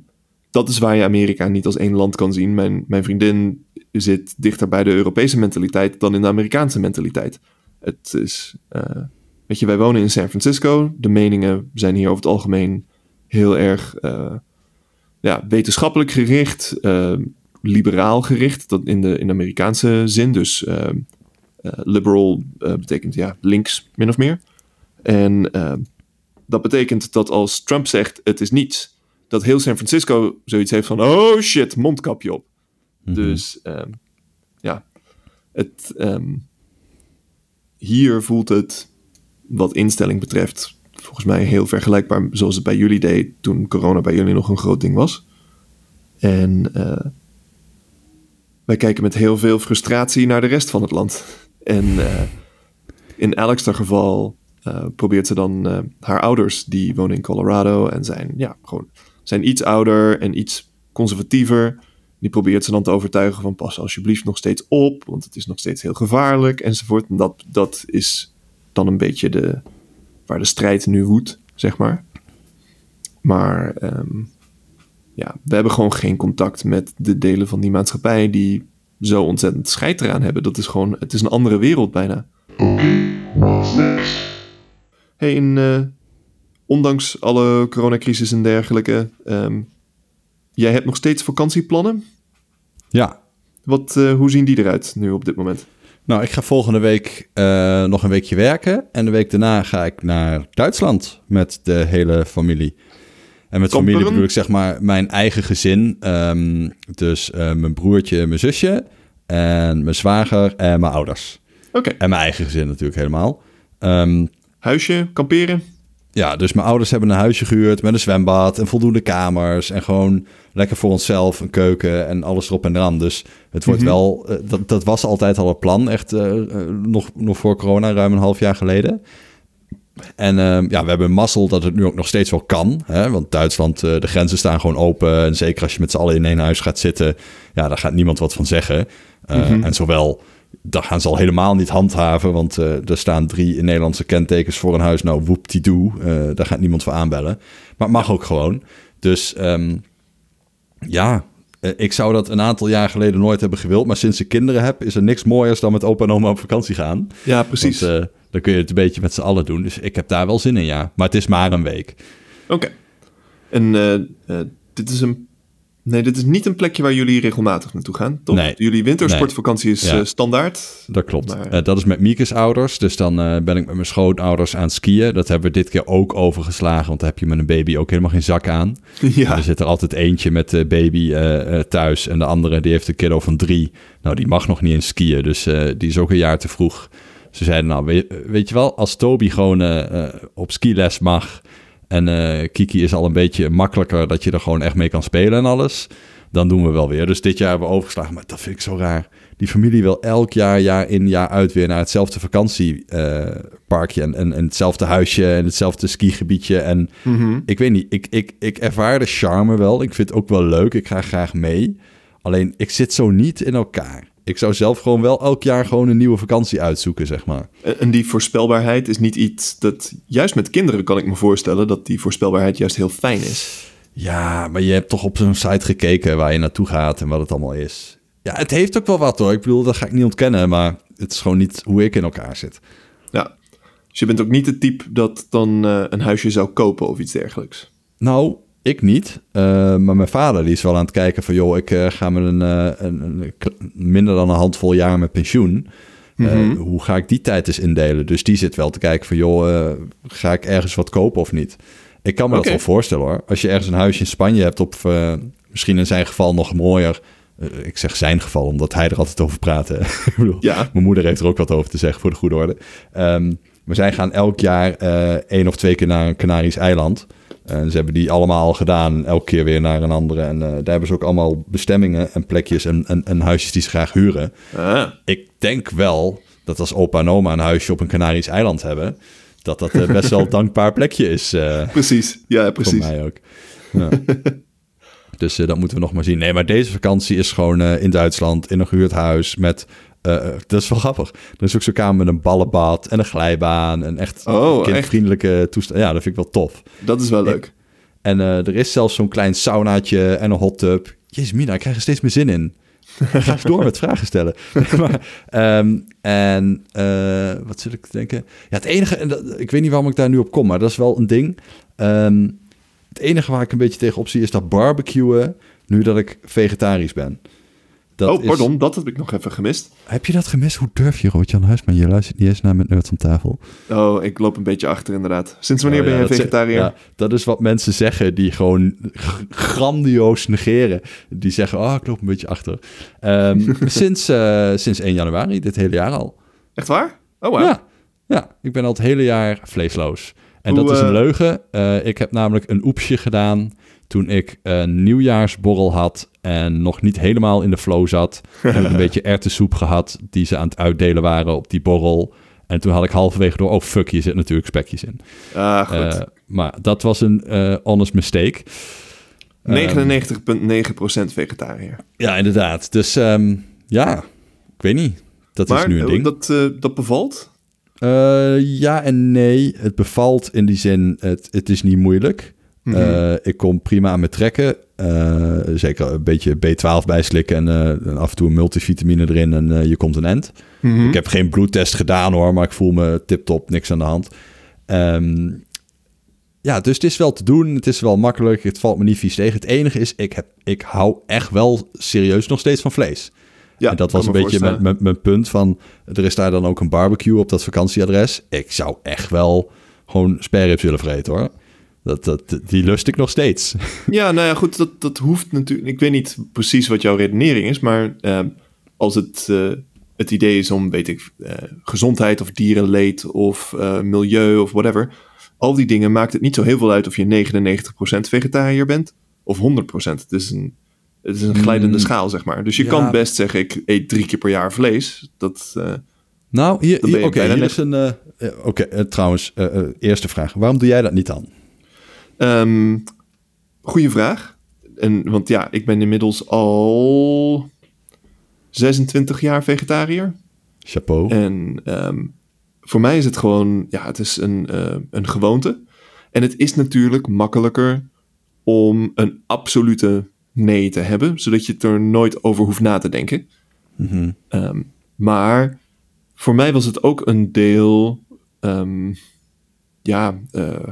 [SPEAKER 1] dat is waar je Amerika niet als één land kan zien. Mijn, mijn vriendin zit dichter bij de Europese mentaliteit dan in de Amerikaanse mentaliteit. Het is, eh, weet je, wij wonen in San Francisco. De meningen zijn hier over het algemeen heel erg eh, ja, wetenschappelijk gericht, eh, liberaal gericht, dat in de, in de Amerikaanse zin. Dus eh, eh, liberal betekent ja, links, min of meer. En dat betekent dat als Trump zegt het is niets, dat heel San Francisco zoiets heeft van oh shit, mondkapje op.
[SPEAKER 2] Mhm.
[SPEAKER 1] Dus ehm, ja, het, ehm, hier voelt het wat instelling betreft volgens mij heel vergelijkbaar zoals het bij jullie deed toen corona bij jullie nog een groot ding was. En eh, wij kijken met heel veel frustratie naar de rest van het land. En eh, in Alex' geval probeert ze dan eh, haar ouders, die wonen in Colorado en zijn, ja, gewoon, zijn iets ouder en iets conservatiever. Die probeert ze dan te overtuigen van pas alsjeblieft nog steeds op, want het is nog steeds heel gevaarlijk enzovoort. En dat, dat is dan een beetje de, waar de strijd nu woedt, zeg maar. Maar ehm, ja, we hebben gewoon geen contact met de delen van die maatschappij die zo ontzettend scheid eraan hebben. Dat is gewoon, het is een andere wereld bijna. Hey, eh, ondanks alle coronacrisis en dergelijke, ehm, jij hebt nog steeds vakantieplannen.
[SPEAKER 2] Ja,
[SPEAKER 1] Wat, eh, hoe zien die eruit nu op dit moment?
[SPEAKER 2] nou, ik ga volgende week eh, nog een weekje werken. En de week daarna ga ik naar Duitsland met de hele familie. En met familie bedoel ik zeg maar mijn eigen gezin. Ehm, dus mijn broertje en mijn zusje. En mijn zwager en mijn ouders.
[SPEAKER 1] Oké,
[SPEAKER 2] En mijn eigen gezin natuurlijk helemaal. Ehm,
[SPEAKER 1] huisje, kamperen.
[SPEAKER 2] ja, dus mijn ouders hebben een huisje gehuurd met een zwembad en voldoende kamers. En gewoon lekker voor onszelf, een keuken en alles erop en eraan. Dus het wordt
[SPEAKER 1] Mhm.
[SPEAKER 2] wel, eh, dat, dat was altijd al het plan, echt eh, eh, nog, nog voor corona, ruim een half jaar geleden. En ehm, ja, we hebben mazzel dat het nu ook nog steeds wel kan. Hè? Want Duitsland, de grenzen staan gewoon open. En zeker als je met z'n allen in één huis gaat zitten, ja, daar gaat niemand wat van zeggen.
[SPEAKER 1] Mhm.
[SPEAKER 2] En zowel, daar gaan ze al helemaal niet handhaven. Want eh, er staan drie Nederlandse kentekens voor een huis. Nou, woep-die-doe. Eh, daar gaat niemand voor aanbellen. Maar het mag ook gewoon. Dus ehm, ja, eh, ik zou dat een aantal jaar geleden nooit hebben gewild. Maar sinds ik kinderen heb, is er niks mooiers dan met opa en oma op vakantie gaan.
[SPEAKER 1] Ja, precies.
[SPEAKER 2] Want, dan kun je het een beetje met z'n allen doen. Dus ik heb daar wel zin in, ja. Maar het is maar een week.
[SPEAKER 1] Oké. En dit is een. Nee, dit is niet een plekje waar jullie regelmatig naartoe gaan, toch?
[SPEAKER 2] Nee.
[SPEAKER 1] Jullie wintersportvakantie is
[SPEAKER 2] Ja.
[SPEAKER 1] eh, standaard.
[SPEAKER 2] Dat klopt.
[SPEAKER 1] Maar-
[SPEAKER 2] Eh, dat is met Miekes ouders. Dus dan eh, ben ik met mijn schoonouders aan het skiën. Dat hebben we dit keer ook overgeslagen. Want dan heb je met een baby ook helemaal geen zak aan.
[SPEAKER 1] ja.
[SPEAKER 2] Er zit er altijd eentje met de baby thuis. En de andere die heeft een kiddo van drie. Nou, die mag nog niet eens skiën. Dus die is ook een jaar te vroeg. Ze zeiden, nou, weet, weet je wel, als Toby gewoon op skiles mag... en eh, Kiki is al een beetje makkelijker... dat je er gewoon echt mee kan spelen en alles... dan doen we wel weer. Dus dit jaar hebben we overgeslagen. Maar dat vind ik zo raar. Die familie wil elk jaar, jaar in, jaar uit... weer naar hetzelfde vakantieparkje... en, en, en hetzelfde huisje en hetzelfde skigebiedje... en
[SPEAKER 1] Mhm.
[SPEAKER 2] ik weet niet, ik, ik, ik ervaar de charme wel. Ik vind het ook wel leuk. Ik ga graag mee. Alleen, ik zit zo niet in elkaar. Ik zou zelf gewoon wel elk jaar gewoon een nieuwe vakantie uitzoeken, zeg maar.
[SPEAKER 1] En en die voorspelbaarheid is niet iets dat. Juist met kinderen kan ik me voorstellen dat die voorspelbaarheid juist heel fijn is.
[SPEAKER 2] Ja, maar je hebt toch op zo'n site gekeken waar je naartoe gaat en wat het allemaal is. Ja, het heeft ook wel wat hoor. Ik bedoel, dat ga ik niet ontkennen, maar het is gewoon niet hoe ik in elkaar zit.
[SPEAKER 1] Ja. Dus je bent ook niet het type dat dan eh, een huisje zou kopen of iets dergelijks.
[SPEAKER 2] Nou, ik niet. Eh, maar mijn vader die is wel aan het kijken van... joh, ik eh, ga met een, eh, een, minder dan een handvol jaar met pensioen.
[SPEAKER 1] Mhm.
[SPEAKER 2] hoe ga ik die tijd eens indelen? Dus die zit wel te kijken van... joh, ga ik ergens wat kopen of niet? Ik kan me dat wel voorstellen hoor. Als je ergens een huisje in Spanje hebt... op misschien in zijn geval nog mooier... ik zeg zijn geval, omdat hij er altijd over praat. ik bedoel,
[SPEAKER 1] Ja.
[SPEAKER 2] mijn moeder heeft er ook wat over te zeggen, voor de goede orde. Ehm, maar zij gaan elk jaar één of twee keer naar een Canarisch eiland. En ze hebben die allemaal al gedaan, elke keer weer naar een andere. En eh, daar hebben ze ook allemaal bestemmingen en plekjes en, en, en huisjes die ze graag huren.
[SPEAKER 1] Ah,
[SPEAKER 2] Ik denk wel dat als opa en oma een huisje op een Canarisch eiland hebben... dat dat eh, best wel een dankbaar plekje is eh,
[SPEAKER 1] precies. Ja,
[SPEAKER 2] voor
[SPEAKER 1] precies.
[SPEAKER 2] mij ook. Ja. Dus dat moeten we nog maar zien. Nee, maar deze vakantie is gewoon in Duitsland, in een gehuurd huis met dat is wel grappig. Er is ook zo'n kamer met een ballenbad en een glijbaan. En echt
[SPEAKER 1] oh,
[SPEAKER 2] kindvriendelijke toestand. Ja, dat vind ik wel tof.
[SPEAKER 1] Dat is wel leuk.
[SPEAKER 2] En er is zelfs zo'n klein saunaatje en een hot tub. Jezus mina, ik krijg er steeds meer zin in. Ga eens door met vragen stellen. maar, ehm, en uh, wat zit ik te denken? Ja, het enige, dat, ik weet niet waarom ik daar nu op kom, maar dat is wel een ding. Um, het enige waar ik een beetje tegenop zie is dat barbecuen, nu dat ik vegetarisch ben.
[SPEAKER 1] Dat oh, pardon, dat heb ik nog even gemist.
[SPEAKER 2] Heb je dat gemist? Hoe durf je, Robert-Jan Huisman? Je luistert niet eens naar met Nerds om tafel.
[SPEAKER 1] Oh, ik loop een beetje achter inderdaad. Sinds wanneer oh, ben je vegetariër? Ja,
[SPEAKER 2] dat is wat mensen zeggen die gewoon grandioos negeren. Die zeggen, oh, ik loop een beetje achter. Um, sinds, uh, sinds 1 januari, dit hele jaar al.
[SPEAKER 1] Echt waar? Oh, wow.
[SPEAKER 2] Ja, ja ik ben al het hele jaar vleesloos. En dat is een uh... leugen. Uh, ik heb namelijk een oepsje gedaan toen ik een nieuwjaarsborrel had en nog niet helemaal in de flow zat. ik een beetje erwtensoep gehad die ze aan het uitdelen waren op die borrel. En toen had ik halverwege door, oh fuck, hier zit natuurlijk spekjes in.
[SPEAKER 1] Ah, goed. Uh,
[SPEAKER 2] maar dat was een uh, honest mistake. 99,9%
[SPEAKER 1] um, vegetariër.
[SPEAKER 2] Ja, inderdaad. Dus um, ja, ik weet niet. Dat
[SPEAKER 1] maar,
[SPEAKER 2] is nu een ding.
[SPEAKER 1] Dat, uh, dat bevalt?
[SPEAKER 2] ja en nee. Het bevalt in die zin, het, het is niet moeilijk. Mhm. Eh, ik kom prima aan me trekken. Uh, zeker een beetje B12 bijslikken en, uh, af en toe een multivitamine erin en je komt een end.
[SPEAKER 1] Mhm.
[SPEAKER 2] Ik heb geen bloedtest gedaan hoor, maar ik voel me tip-top, niks aan de hand. Um, ja, dus het is wel te doen. Het is wel makkelijk. Het valt me niet vies tegen. Het enige is, ik, heb, ik hou echt wel serieus nog steeds van vlees. Ja, en dat was een beetje mijn, mijn punt van... er is daar dan ook een barbecue op dat vakantieadres. Ik zou echt wel gewoon sperrips willen vreten hoor. Dat, dat, die lust ik nog steeds.
[SPEAKER 1] Ja, nou ja, goed, dat, dat hoeft natuurlijk. Ik weet niet precies wat jouw redenering is, maar uh, als het, uh, het idee is om, weet ik, uh, gezondheid of dierenleed of milieu of whatever. Al die dingen maakt het niet zo heel veel uit of je 99% vegetariër bent of 100%. Het is een, het is een glijdende mm, schaal, zeg maar. Dus je kan best zeggen, ik eet drie keer per jaar vlees. Dat.
[SPEAKER 2] nou, hier, hier oké, okay, hier is een. oké, trouwens, eerste vraag. Waarom doe jij dat niet dan?
[SPEAKER 1] Um, goeie vraag. En, want ja, ik ben inmiddels al 26 jaar vegetariër.
[SPEAKER 2] Chapeau.
[SPEAKER 1] En um, voor mij is het gewoon, ja, het is een, uh, een gewoonte. En het is natuurlijk makkelijker om een absolute nee te hebben, zodat je het er nooit over hoeft na te denken.
[SPEAKER 2] Mm -hmm.
[SPEAKER 1] um, maar voor mij was het ook een deel, ja, uh,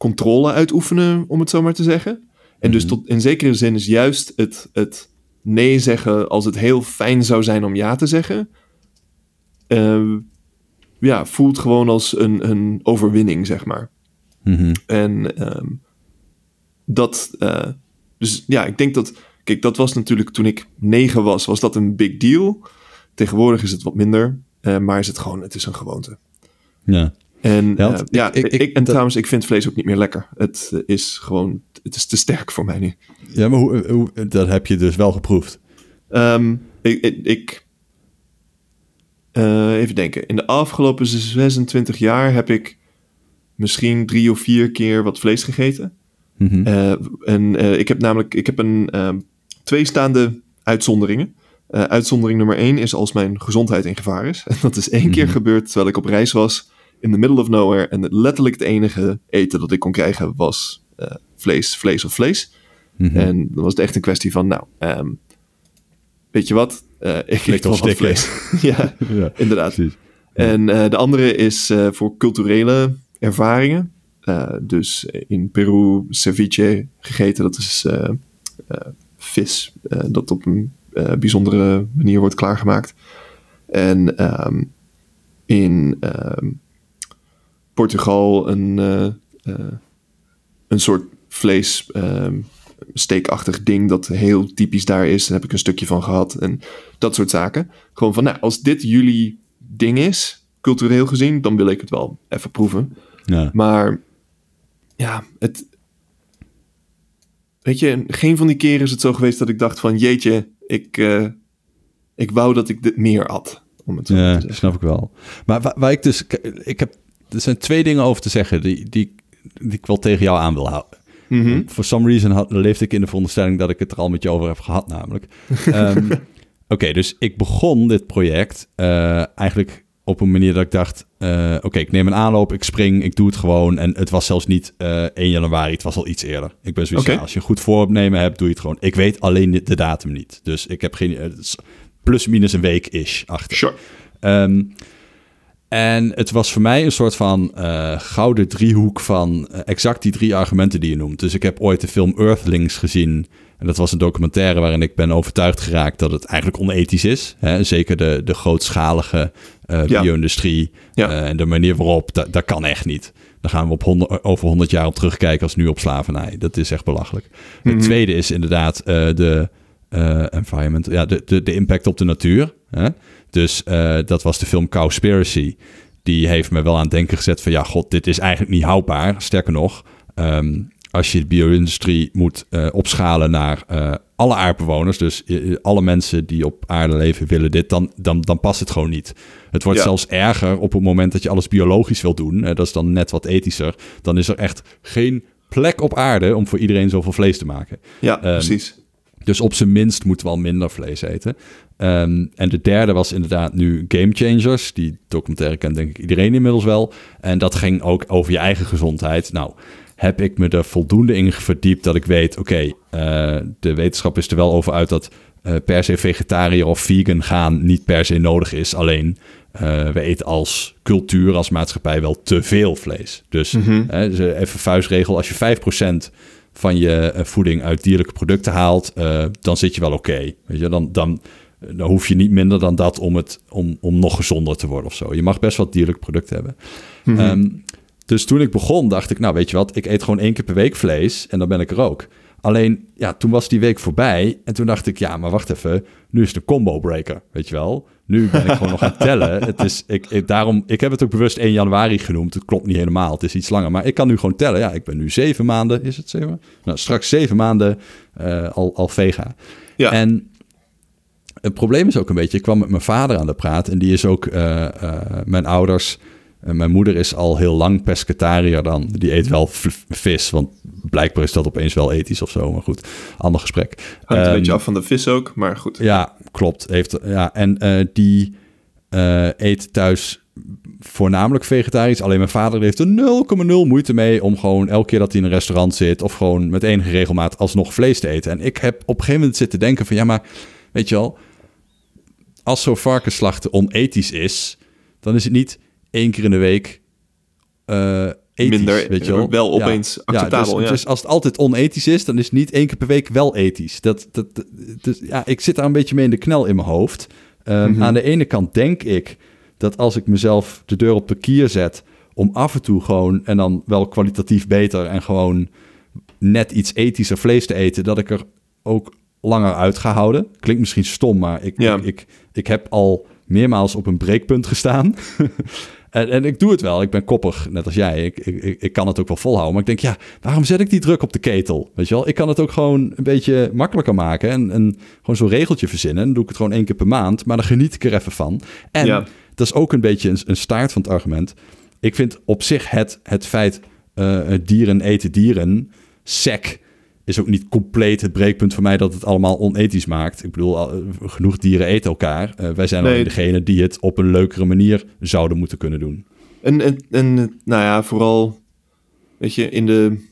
[SPEAKER 1] controle uitoefenen, om het zo maar te zeggen. En dus mhm. tot, in zekere zin is juist het, het nee zeggen als het heel fijn zou zijn om ja te zeggen. Uh, ja, voelt gewoon als een, een overwinning, zeg maar.
[SPEAKER 2] Mm
[SPEAKER 1] En um, dat, uh, dus ja, ik denk dat, kijk, dat was natuurlijk toen ik negen was, was dat een big deal. Tegenwoordig is het wat minder, uh, maar is het gewoon, het is een gewoonte.
[SPEAKER 2] Ja.
[SPEAKER 1] En ja, uh, ja ik, ik, en trouwens, ik vind vlees ook niet meer lekker. Het uh, is gewoon, het is te sterk voor mij nu.
[SPEAKER 2] Ja, maar hoe, hoe dat heb je dus wel geproefd?
[SPEAKER 1] Um, ik, ik uh, even denken. In de afgelopen 26 jaar heb ik misschien drie of vier keer wat vlees gegeten.
[SPEAKER 2] Mm -hmm.
[SPEAKER 1] en ik heb namelijk, ik heb een ehm, twee staande uitzonderingen. uitzondering nummer één is als mijn gezondheid in gevaar is. En dat is één mm -hmm. keer mhm. gebeurd terwijl ik op reis was in the middle of nowhere. En letterlijk het enige eten dat ik kon krijgen was uh, vlees, vlees of vlees.
[SPEAKER 2] Mm -hmm.
[SPEAKER 1] En dan was het echt een kwestie van, nou, um, weet je wat? Uh, ik eet wel wat vlees. ja, ja, inderdaad. En uh, de andere is voor culturele ervaringen. dus in Peru ceviche gegeten. Dat is vis dat op een bijzondere manier wordt klaargemaakt. En um, in um, Portugal een, uh, uh, een soort vlees um, steekachtig ding dat heel typisch daar is. Daar heb ik een stukje van gehad en dat soort zaken. Gewoon van, nou, als dit jullie ding is, cultureel gezien, dan wil ik het wel even proeven.
[SPEAKER 2] Ja.
[SPEAKER 1] Maar ja, het... Weet je, geen van die keren is het zo geweest dat ik dacht van, jeetje, ik, uh, ik wou dat ik dit meer had. Om het zo
[SPEAKER 2] ja,
[SPEAKER 1] te
[SPEAKER 2] snap ik wel. Maar waar, waar ik dus... Ik heb er zijn twee dingen over te zeggen die, die, die ik wel tegen jou aan wil houden.
[SPEAKER 1] Mhm.
[SPEAKER 2] For some reason had, leefde ik in de veronderstelling dat ik het er al met je over heb gehad, namelijk. Ehm, Oké, dus ik begon dit project eh, eigenlijk op een manier dat ik dacht... eh, oké, ik neem een aanloop, ik spring, ik doe het gewoon. En het was zelfs niet eh 1 januari, het was al iets eerder. Ik ben zoiets als je een goed voornemen hebt, doe je het gewoon. Ik weet alleen de, de datum niet. Dus ik heb geen... is plus minus een week-ish achter.
[SPEAKER 1] Sure.
[SPEAKER 2] Ehm, en het was voor mij een soort van eh, gouden driehoek van eh, exact die drie argumenten die je noemt. Dus ik heb ooit de film Earthlings gezien. En dat was een documentaire waarin ik ben overtuigd geraakt dat het eigenlijk onethisch is. Hè? Zeker de, de grootschalige eh
[SPEAKER 1] Ja.
[SPEAKER 2] bio-industrie
[SPEAKER 1] Ja.
[SPEAKER 2] eh, en de manier waarop, dat, dat kan echt niet. Dan gaan we op honderd, over 100 jaar op terugkijken als nu op slavernij. Dat is echt belachelijk.
[SPEAKER 1] Mhm.
[SPEAKER 2] Het tweede is inderdaad eh, de eh, environment, ja, de, de, de impact op de natuur. Hè? Dus eh, dat was de film Cowspiracy. Die heeft me wel aan het denken gezet van ja, god, dit is eigenlijk niet houdbaar. Sterker nog, ehm, als je de bio-industrie moet eh, opschalen naar eh, alle aardbewoners, dus alle mensen die op aarde leven willen dit, dan, dan, dan past het gewoon niet. Het wordt
[SPEAKER 1] Ja.
[SPEAKER 2] zelfs erger op het moment dat je alles biologisch wil doen. Dat is dan net wat ethischer. Dan is er echt geen plek op aarde om voor iedereen zoveel vlees te maken.
[SPEAKER 1] Ja,
[SPEAKER 2] Ehm,
[SPEAKER 1] precies.
[SPEAKER 2] Dus op zijn minst moeten we al minder vlees eten. Ehm, en de derde was inderdaad nu Game Changers. Die documentaire kent denk ik iedereen inmiddels wel. En dat ging ook over je eigen gezondheid. Nou, heb ik me er voldoende in verdiept dat ik weet... oké, eh, de wetenschap is er wel over uit dat eh, per se vegetariër of vegan gaan niet per se nodig is. Alleen, eh, we eten als cultuur, als maatschappij wel te veel vlees. Dus
[SPEAKER 1] Mhm.
[SPEAKER 2] hè, dus, even vuistregel, als je 5% van je voeding uit dierlijke producten haalt, dan zit je wel oké. Weet je, dan, dan, dan hoef je niet minder dan dat om, het, om, om nog gezonder te worden of zo. Je mag best wat dierlijke producten hebben.
[SPEAKER 1] Mhm.
[SPEAKER 2] Ehm, dus toen ik begon, dacht ik, nou weet je wat, ik eet gewoon één keer per week vlees en dan ben ik er ook. Alleen, ja, toen was die week voorbij en toen dacht ik, ja, maar wacht even, nu is een combo breaker, weet je wel. Nu ben ik gewoon nog aan het tellen. Het is, ik, ik, daarom, ik heb het ook bewust 1 januari genoemd. Het klopt niet helemaal, het is iets langer. Maar ik kan nu gewoon tellen. Ja, ik ben nu zeven maanden, is het zeven? Nou, straks zeven maanden eh, al, al vega.
[SPEAKER 1] ja.
[SPEAKER 2] En het probleem is ook een beetje, ik kwam met mijn vader aan de praat en die is ook eh, eh, mijn ouders. en mijn moeder is al heel lang pescatariër dan. Die eet wel vis, want blijkbaar is dat opeens wel ethisch of zo. Maar goed, ander gesprek.
[SPEAKER 1] Hangt een
[SPEAKER 2] Ehm,
[SPEAKER 1] beetje af van de vis ook, maar goed.
[SPEAKER 2] ja, klopt. Heeft, ja, en eh, die eh, eet thuis voornamelijk vegetarisch. Alleen mijn vader heeft er 0,0 moeite mee om gewoon elke keer dat hij in een restaurant zit... of gewoon met enige regelmaat alsnog vlees te eten. En ik heb op een gegeven moment zitten denken van... ja, maar weet je wel, als zo'n varkensslachten onethisch is... dan is het niet één keer in de week eh ethisch,
[SPEAKER 1] Minder,
[SPEAKER 2] weet je wel.
[SPEAKER 1] wel opeens acceptabel,
[SPEAKER 2] dus,
[SPEAKER 1] ja.
[SPEAKER 2] dus als het altijd onethisch is, dan is het niet één keer per week wel ethisch. Dat, dat, dat- dus, ja, ik zit daar een beetje mee in de knel in mijn hoofd. Ehm,
[SPEAKER 1] Mhm.
[SPEAKER 2] Aan de ene kant denk ik dat als ik mezelf de deur op de kier zet... om af en toe gewoon, en dan wel kwalitatief beter... en gewoon net iets ethischer vlees te eten... dat ik er ook langer uit ga houden. Klinkt misschien stom, maar ik,
[SPEAKER 1] Ja.
[SPEAKER 2] ik, ik, ik heb al meermaals op een breekpunt gestaan... En, en ik doe het wel. Ik ben koppig, net als jij. Ik, ik, ik- kan het ook wel volhouden. Maar ik denk, ja, waarom zet ik die druk op de ketel? Weet je wel? Ik kan het ook gewoon een beetje makkelijker maken. En, en gewoon zo'n regeltje verzinnen. Dan doe ik het gewoon één keer per maand. Maar dan geniet ik er even van. En
[SPEAKER 1] Ja.
[SPEAKER 2] dat is ook een beetje een, een staart van het argument. Ik vind op zich het, het feit eh, dieren eten dieren... sec is ook niet compleet het breekpunt voor mij dat het allemaal onethisch maakt. Ik bedoel, al- genoeg dieren eten elkaar. Eh, wij zijn
[SPEAKER 1] Nee.
[SPEAKER 2] alleen degene die het op een leukere manier zouden moeten kunnen doen.
[SPEAKER 1] En, en, en nou ja, vooral, weet je, in de...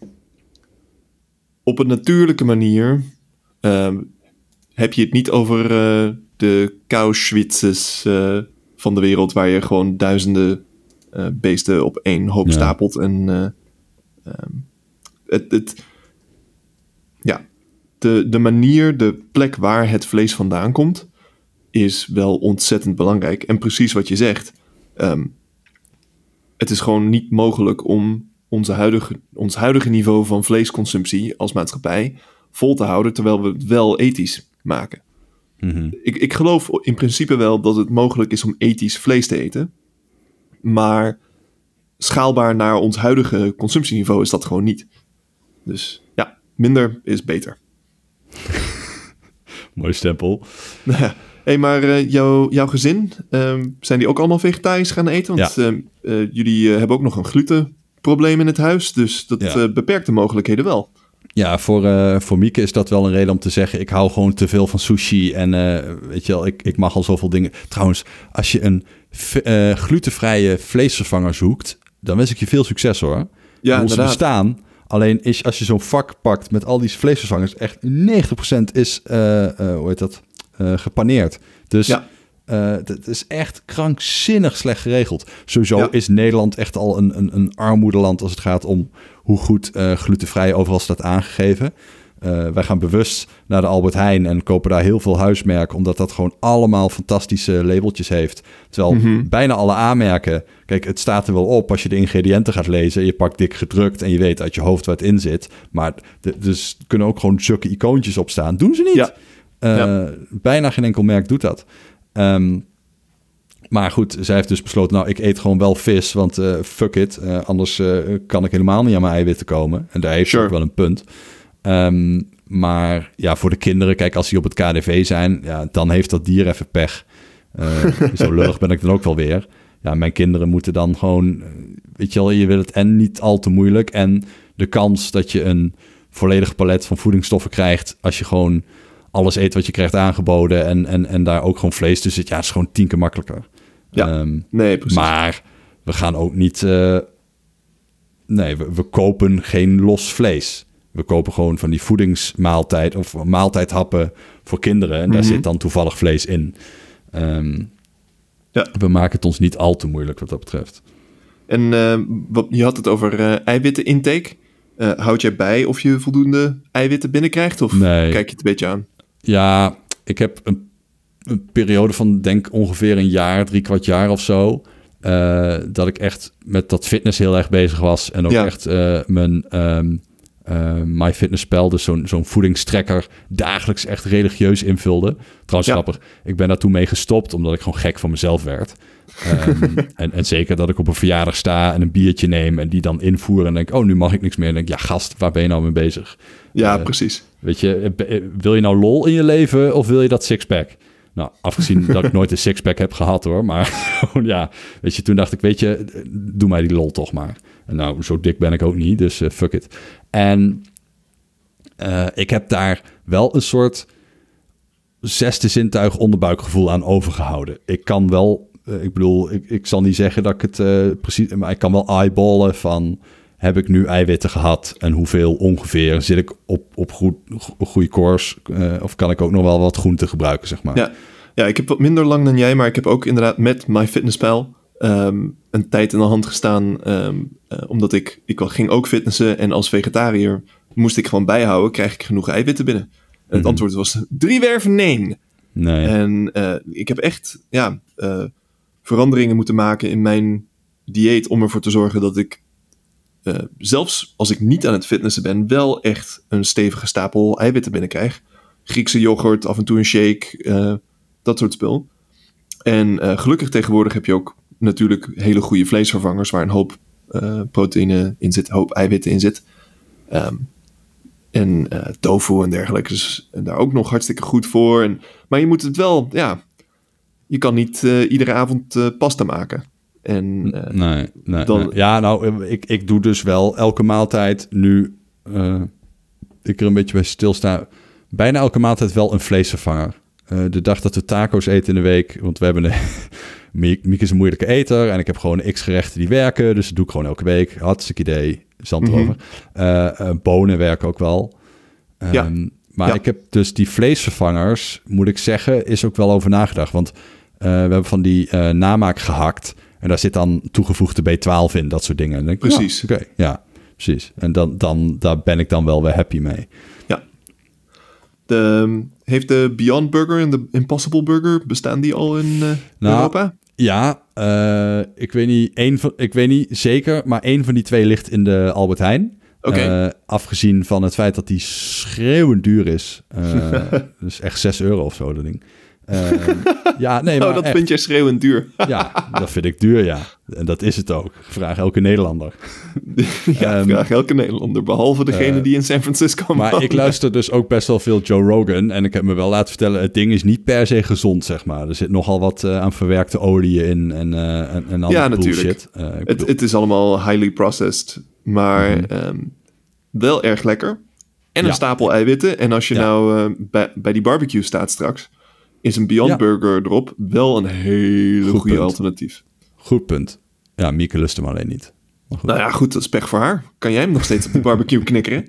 [SPEAKER 1] Op een natuurlijke manier ehm, heb je het niet over eh, de Kauschwitzes eh, van de wereld... waar je gewoon duizenden eh, beesten op één hoop
[SPEAKER 2] Ja.
[SPEAKER 1] stapelt. En eh, ehm, het, het, de, de manier, de plek waar het vlees vandaan komt... is wel ontzettend belangrijk. En precies wat je zegt... ehm, het is gewoon niet mogelijk om onze huidige, ons huidige niveau van vleesconsumptie als maatschappij vol te houden, terwijl we het wel ethisch maken.
[SPEAKER 2] Mhm.
[SPEAKER 1] Ik, ik geloof in principe wel dat het mogelijk is om ethisch vlees te eten, maar schaalbaar naar ons huidige consumptieniveau is dat gewoon niet. Dus ja, minder is beter.
[SPEAKER 2] Mooi stempel.
[SPEAKER 1] Hé, hey, maar eh, jouw, jouw gezin, ehm, zijn die ook allemaal vegetarisch gaan eten? Want ehm, eh, jullie eh, hebben ook nog een glutenprobleem in het huis, dus dat
[SPEAKER 2] Ja.
[SPEAKER 1] beperkt de mogelijkheden wel.
[SPEAKER 2] Ja, voor, uh, voor Mieke is dat wel een reden om te zeggen... ik hou gewoon te veel van sushi en uh, weet je wel, ik, ik mag al zoveel dingen. Trouwens, als je een uh, glutenvrije vleesvervanger zoekt... dan wens ik je veel succes hoor. Ja, Ze bestaan. Alleen is, als je zo'n vak pakt met al die vleesvervangers... echt 90% is, hoe heet dat, gepaneerd. Dus... Ja. Dat is echt krankzinnig slecht geregeld. Sowieso is Nederland echt al een, een, een armoedeland als het gaat om hoe goed glutenvrij overal staat aangegeven. Uh, wij gaan bewust naar de Albert Heijn en kopen daar heel veel huismerken, omdat dat gewoon allemaal fantastische labeltjes heeft. Terwijl mhm. bijna alle aanmerken, kijk, het staat er wel op als je de ingrediënten gaat lezen. Je pakt dik gedrukt en je weet uit je hoofd wat in zit. Maar de, dus kunnen ook gewoon zulke icoontjes op staan. Doen ze niet. Ja. Bijna geen enkel merk doet dat. Um, maar goed, zij heeft dus besloten, nou, ik eet gewoon wel vis, want uh, fuck it. Anders kan ik helemaal niet aan mijn eiwitten komen. En daar heeft ze ook wel een punt. Um, maar ja, voor de kinderen, kijk, als die op het KDV zijn, ja, dan heeft dat dier even pech. zo lullig ben ik dan ook wel weer. Ja, mijn kinderen moeten dan gewoon, weet je wel, je wil het en niet al te moeilijk. En de kans dat je een volledig palet van voedingsstoffen krijgt als je gewoon alles eet wat je krijgt aangeboden en, en, en daar ook gewoon vlees tussen zit. Ja, het is gewoon tien keer makkelijker.
[SPEAKER 1] Ja, um, nee, precies.
[SPEAKER 2] Maar we gaan ook niet... Uh, nee, we, we, kopen geen los vlees. We kopen gewoon van die voedingsmaaltijd of maaltijdhappen voor kinderen. En daar mhm. zit dan toevallig vlees in. Um, ja. We maken het ons niet al te moeilijk wat dat betreft.
[SPEAKER 1] En uh, wat, je had het over uh, eiwitten intake. Uh, houd jij bij of je voldoende eiwitten binnenkrijgt? Of kijk je het een beetje aan?
[SPEAKER 2] Ja, ik heb een, een, periode van denk ongeveer een jaar, drie kwart jaar of zo. Uh, dat ik echt met dat fitness heel erg bezig was. En ook echt mijn um, uh, MyFitnessPal, dus zo'n zo'n voedingstrekker, dagelijks echt religieus invulde. Trouwens, grappig. Ik ben daar toen mee gestopt, omdat ik gewoon gek van mezelf werd. Um, en, en zeker dat ik op een verjaardag sta en een biertje neem en die dan invoer en denk, oh, nu mag ik niks meer. En denk, ja, gast, waar ben je nou mee bezig?
[SPEAKER 1] Ja, precies.
[SPEAKER 2] Weet je, wil je nou lol in je leven of wil je dat sixpack? Nou, afgezien dat ik nooit een sixpack heb gehad hoor. Maar ja, weet je, toen dacht ik, weet je, doe mij die lol toch maar. Nou, zo dik ben ik ook niet, dus uh, fuck it. En uh, ik heb daar wel een soort zesde zintuig onderbuikgevoel aan overgehouden. Ik kan wel, uh, ik bedoel, ik, ik zal niet zeggen dat ik het precies, maar ik kan wel eyeballen van heb ik nu eiwitten gehad en hoeveel ongeveer? Zit ik op, op goed, goede koers of kan ik ook nog wel wat groente gebruiken, zeg maar?
[SPEAKER 1] Ja. ja, ik heb wat minder lang dan jij, maar ik heb ook inderdaad met MyFitnessPal um, een tijd in de hand gestaan, um, uh, omdat ik, ik ging ook fitnessen en als vegetariër moest ik gewoon bijhouden, krijg ik genoeg eiwitten binnen? En het mhm. antwoord was drie werven nee. nee. En uh, ik heb echt ja, veranderingen moeten maken in mijn dieet om ervoor te zorgen dat ik uh, zelfs als ik niet aan het fitnessen ben, wel echt een stevige stapel eiwitten binnenkrijg. Griekse yoghurt, af en toe een shake, dat soort spul. En gelukkig tegenwoordig heb je ook natuurlijk hele goede vleesvervangers waar een hoop proteïne in zit, een hoop eiwitten in zit. Um, en tofu en dergelijke is daar ook nog hartstikke goed voor. En, maar je moet het wel, ja, je kan niet iedere avond pasta maken. En,
[SPEAKER 2] nee, nee, dan... Ja, nou, ik, ik doe dus wel elke maaltijd nu... Ik er een beetje bij stilsta... Bijna elke maaltijd wel een vleesvervanger. De dag dat we taco's eten in de week... Want we hebben een... Miek is een moeilijke eter... en ik heb gewoon x gerechten die werken... dus dat doe ik gewoon elke week. Hartstikke idee. Zand erover. Mm bonen werken ook wel. Um, ja. Maar ik heb dus die vleesvervangers... moet ik zeggen, is ook wel over nagedacht. Want we hebben van die namaak gehakt... En daar zit dan toegevoegde B12 in, dat soort dingen. denk
[SPEAKER 1] precies.
[SPEAKER 2] Oké, ja, precies. En dan, dan, daar ben ik dan wel weer happy mee.
[SPEAKER 1] De, ehm, heeft de Beyond Burger en de Impossible Burger, bestaan die al in uh, nou, Europa?
[SPEAKER 2] Ja, uh, ik, weet niet, één van, ik weet niet zeker, maar één van die twee ligt in de Albert Heijn. Okay. Uh, afgezien van het feit dat die schreeuwend duur is. dus echt 6 euro of zo, dat ding.
[SPEAKER 1] Uh, ja, nee, oh, maar oh, dat vind je schreeuwend duur.
[SPEAKER 2] ja, dat vind ik duur, ja. En dat is het ook. Vraag elke Nederlander.
[SPEAKER 1] ja, um, vraag elke Nederlander, behalve degene uh, die in San Francisco
[SPEAKER 2] Maar ik luister dus ook best wel veel Joe Rogan. En ik heb me wel laten vertellen, het ding is niet per se gezond, zeg maar. Er zit nogal wat uh, aan verwerkte oliën in en, uh, en, en andere ja, bullshit.
[SPEAKER 1] natuurlijk. het, het is allemaal highly processed, maar mm -hmm. um, wel erg lekker. en
[SPEAKER 2] Ja.
[SPEAKER 1] een stapel eiwitten. En als je
[SPEAKER 2] Ja.
[SPEAKER 1] nou eh, bij, bij die barbecue staat straks, is een Beyond
[SPEAKER 2] Ja.
[SPEAKER 1] Burger erop wel een hele
[SPEAKER 2] Goed
[SPEAKER 1] goede alternatief.
[SPEAKER 2] Goed punt. Ja, Mieke lust hem alleen niet.
[SPEAKER 1] Nou ja, goed, dat is pech voor haar. Kan jij hem nog steeds op de barbecue knikkeren?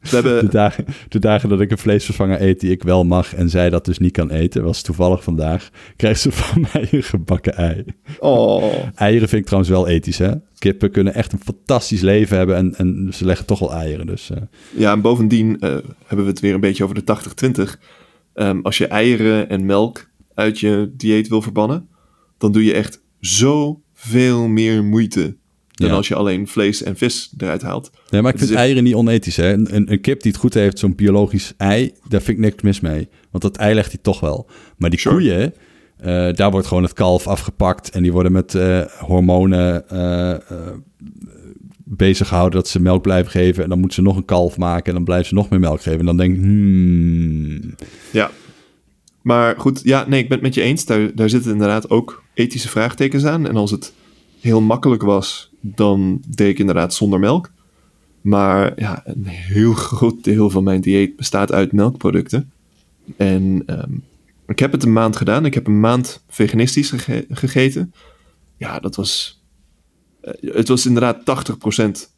[SPEAKER 1] We
[SPEAKER 2] De
[SPEAKER 1] hebben,
[SPEAKER 2] dagen, de dagen dat ik een vleesvervanger eet die ik wel mag en zij dat dus niet kan eten, was toevallig vandaag, krijgt ze van mij een gebakken ei.
[SPEAKER 1] oh,
[SPEAKER 2] Eieren vind ik trouwens wel ethisch, hè? Kippen kunnen echt een fantastisch leven hebben en, en ze leggen toch wel eieren. Dus eh,
[SPEAKER 1] Ja, en bovendien eh, hebben we het weer een beetje over de 80-20. Ehm, als je eieren en melk uit je dieet wil verbannen, dan doe je echt zoveel meer moeite dan
[SPEAKER 2] Ja.
[SPEAKER 1] als je alleen vlees en vis eruit haalt.
[SPEAKER 2] Nee, maar ik vind
[SPEAKER 1] echt-
[SPEAKER 2] eieren niet onethisch. Hè? Een, een, een kip die het goed heeft, zo'n biologisch ei, daar vind ik niks mis mee. Want dat ei legt hij toch wel. Maar die
[SPEAKER 1] Sure.
[SPEAKER 2] koeien, eh, daar wordt gewoon het kalf afgepakt en die worden met eh, hormonen eh, bezig gehouden dat ze melk blijven geven. En dan moeten ze nog een kalf maken en dan blijven ze nog meer melk geven. En dan denk ik, hmm,
[SPEAKER 1] Ja. Maar goed, ja, nee, ik ben het met je eens. Daar, daar zitten inderdaad ook ethische vraagtekens aan. En als het heel makkelijk was, dan deed ik inderdaad zonder melk. Maar ja, een heel groot deel van mijn dieet bestaat uit melkproducten. En ehm, ik heb het een maand gedaan. Ik heb een maand veganistisch gege- gegeten. Ja, dat was... eh, het was inderdaad 80%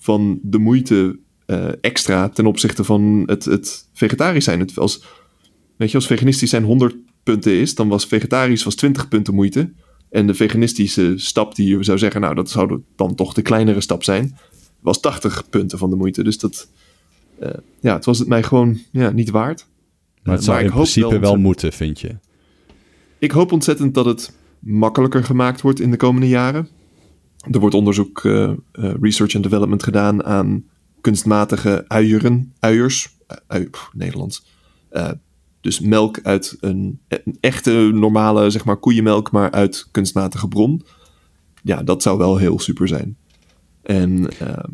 [SPEAKER 1] van de moeite eh, extra ten opzichte van het, het vegetarisch zijn. Het was, weet je, als veganistisch zijn 100 punten is, dan was vegetarisch was 20 punten moeite. En de veganistische stap die je zou zeggen, nou, dat zou dan toch de kleinere stap zijn, was 80 punten van de moeite. Dus dat, eh, ja, het was het mij gewoon ja, niet waard.
[SPEAKER 2] maar het zou in principe wel, moeten, vind je.
[SPEAKER 1] Ik hoop ontzettend dat het makkelijker gemaakt wordt in de komende jaren. Er wordt onderzoek, eh, eh, research en development gedaan aan kunstmatige uieren, uiers, eh, ui, Nederlands. Dus melk uit een, een echte normale, zeg maar, koeienmelk, maar uit kunstmatige bron. Ja, dat zou wel heel super zijn. En ehm,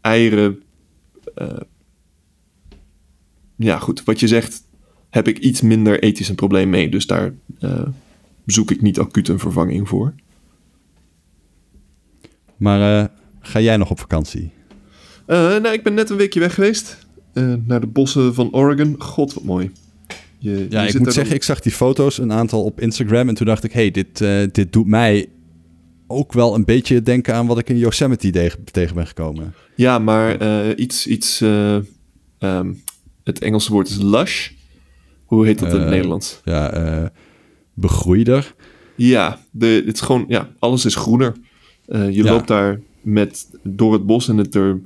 [SPEAKER 1] eieren. ja, goed. Wat je zegt, heb ik iets minder ethisch een probleem mee. Dus daar zoek ik niet acuut een vervanging voor.
[SPEAKER 2] Maar eh, ga jij nog op vakantie?
[SPEAKER 1] Eh, nou, ik ben net een weekje weg geweest. eh, naar de bossen van Oregon. God, wat mooi. Je, je
[SPEAKER 2] Ja, ik
[SPEAKER 1] zit
[SPEAKER 2] moet zeggen, ik zag die foto's, een aantal op Instagram. En toen dacht ik, hey, dit, dit doet mij ook wel een beetje denken aan wat ik in Yosemite tegen, tegen ben gekomen.
[SPEAKER 1] Ja, maar iets... iets eh, ehm, het Engelse woord is lush. Hoe heet dat in het Nederlands?
[SPEAKER 2] Ja, begroeider.
[SPEAKER 1] Ja, de, het is gewoon, ja, alles is groener. Eh, je
[SPEAKER 2] Ja.
[SPEAKER 1] loopt daar met, door het bos en het er,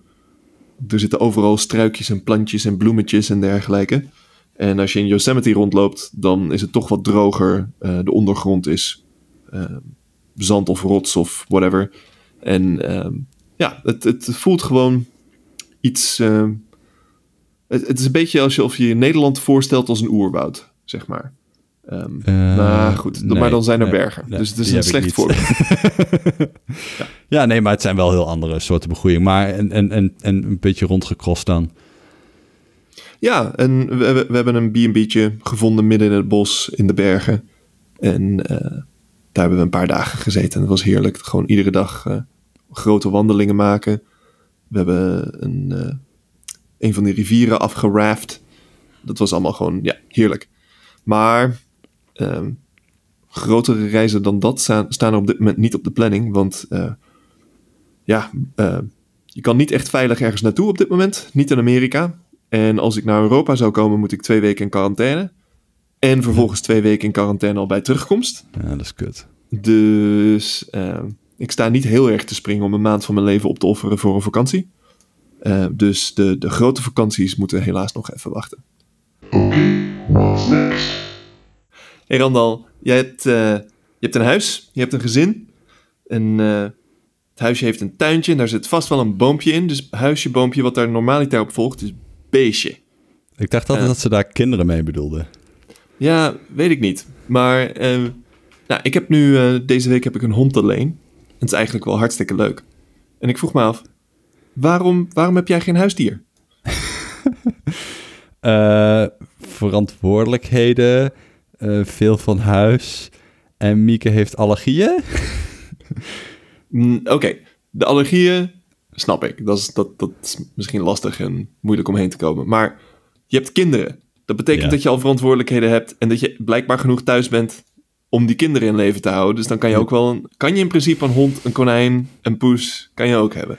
[SPEAKER 1] er zitten overal struikjes en plantjes en bloemetjes en dergelijke. En als je in Yosemite rondloopt, dan is het toch wat droger. Eh, de ondergrond is eh, zand of rots of whatever. En ehm, ja, het, het voelt gewoon iets... ehm, het, het is een beetje alsof je Nederland voorstelt als een oerwoud, zeg maar.
[SPEAKER 2] Eh,
[SPEAKER 1] nou goed,
[SPEAKER 2] nee,
[SPEAKER 1] maar dan zijn er
[SPEAKER 2] nee,
[SPEAKER 1] bergen.
[SPEAKER 2] nee,
[SPEAKER 1] dus het is een slecht voorbeeld.
[SPEAKER 2] Ja, nee, maar het zijn wel heel andere soorten begroeiing. Maar en, en, en, en een beetje rondgekrost dan.
[SPEAKER 1] Ja, en we, we, we hebben een B&B'tje gevonden midden in het bos, in de bergen. En eh, daar hebben we een paar dagen gezeten. En het was heerlijk. Gewoon iedere dag eh, grote wandelingen maken. We hebben een, een van die rivieren afgeraft. Dat was allemaal gewoon, ja, heerlijk. Maar ehm, grotere reizen dan dat staan, staan er op dit moment niet op de planning. Want eh, ja, eh, je kan niet echt veilig ergens naartoe op dit moment. Niet in Amerika. En als ik naar Europa zou komen, moet ik twee weken in quarantaine. En vervolgens twee weken in quarantaine al bij terugkomst.
[SPEAKER 2] Ja, dat is kut.
[SPEAKER 1] Dus eh, ik sta niet heel erg te springen om een maand van mijn leven op te offeren voor een vakantie. Eh, dus de, de grote vakanties moeten helaas nog even wachten. Hey Randal, jij hebt, eh, je hebt een huis, je hebt een gezin. En eh, het huisje heeft een tuintje en daar zit vast wel een boompje in. Dus huisje, boompje, wat daar normaliter op volgt, is beestje.
[SPEAKER 2] Ik dacht altijd
[SPEAKER 1] Ja.
[SPEAKER 2] dat ze daar kinderen mee bedoelden.
[SPEAKER 1] Ja, weet ik niet. Maar eh, nou, ik heb nu, eh, deze week heb ik een hond alleen. En het is eigenlijk wel hartstikke leuk. En ik vroeg me af, waarom, waarom heb jij geen huisdier?
[SPEAKER 2] Eh, verantwoordelijkheden, eh, veel van huis. En Mieke heeft allergieën.
[SPEAKER 1] Mm, Oké, de allergieën snap ik. Dat is, dat, dat is misschien lastig en moeilijk om heen te komen. Maar je hebt kinderen. Dat betekent
[SPEAKER 2] Ja.
[SPEAKER 1] dat je al verantwoordelijkheden hebt en dat je blijkbaar genoeg thuis bent om die kinderen in leven te houden. Dus dan kan je ook wel, een, kan je in principe een hond, een konijn, een poes, kan je ook hebben.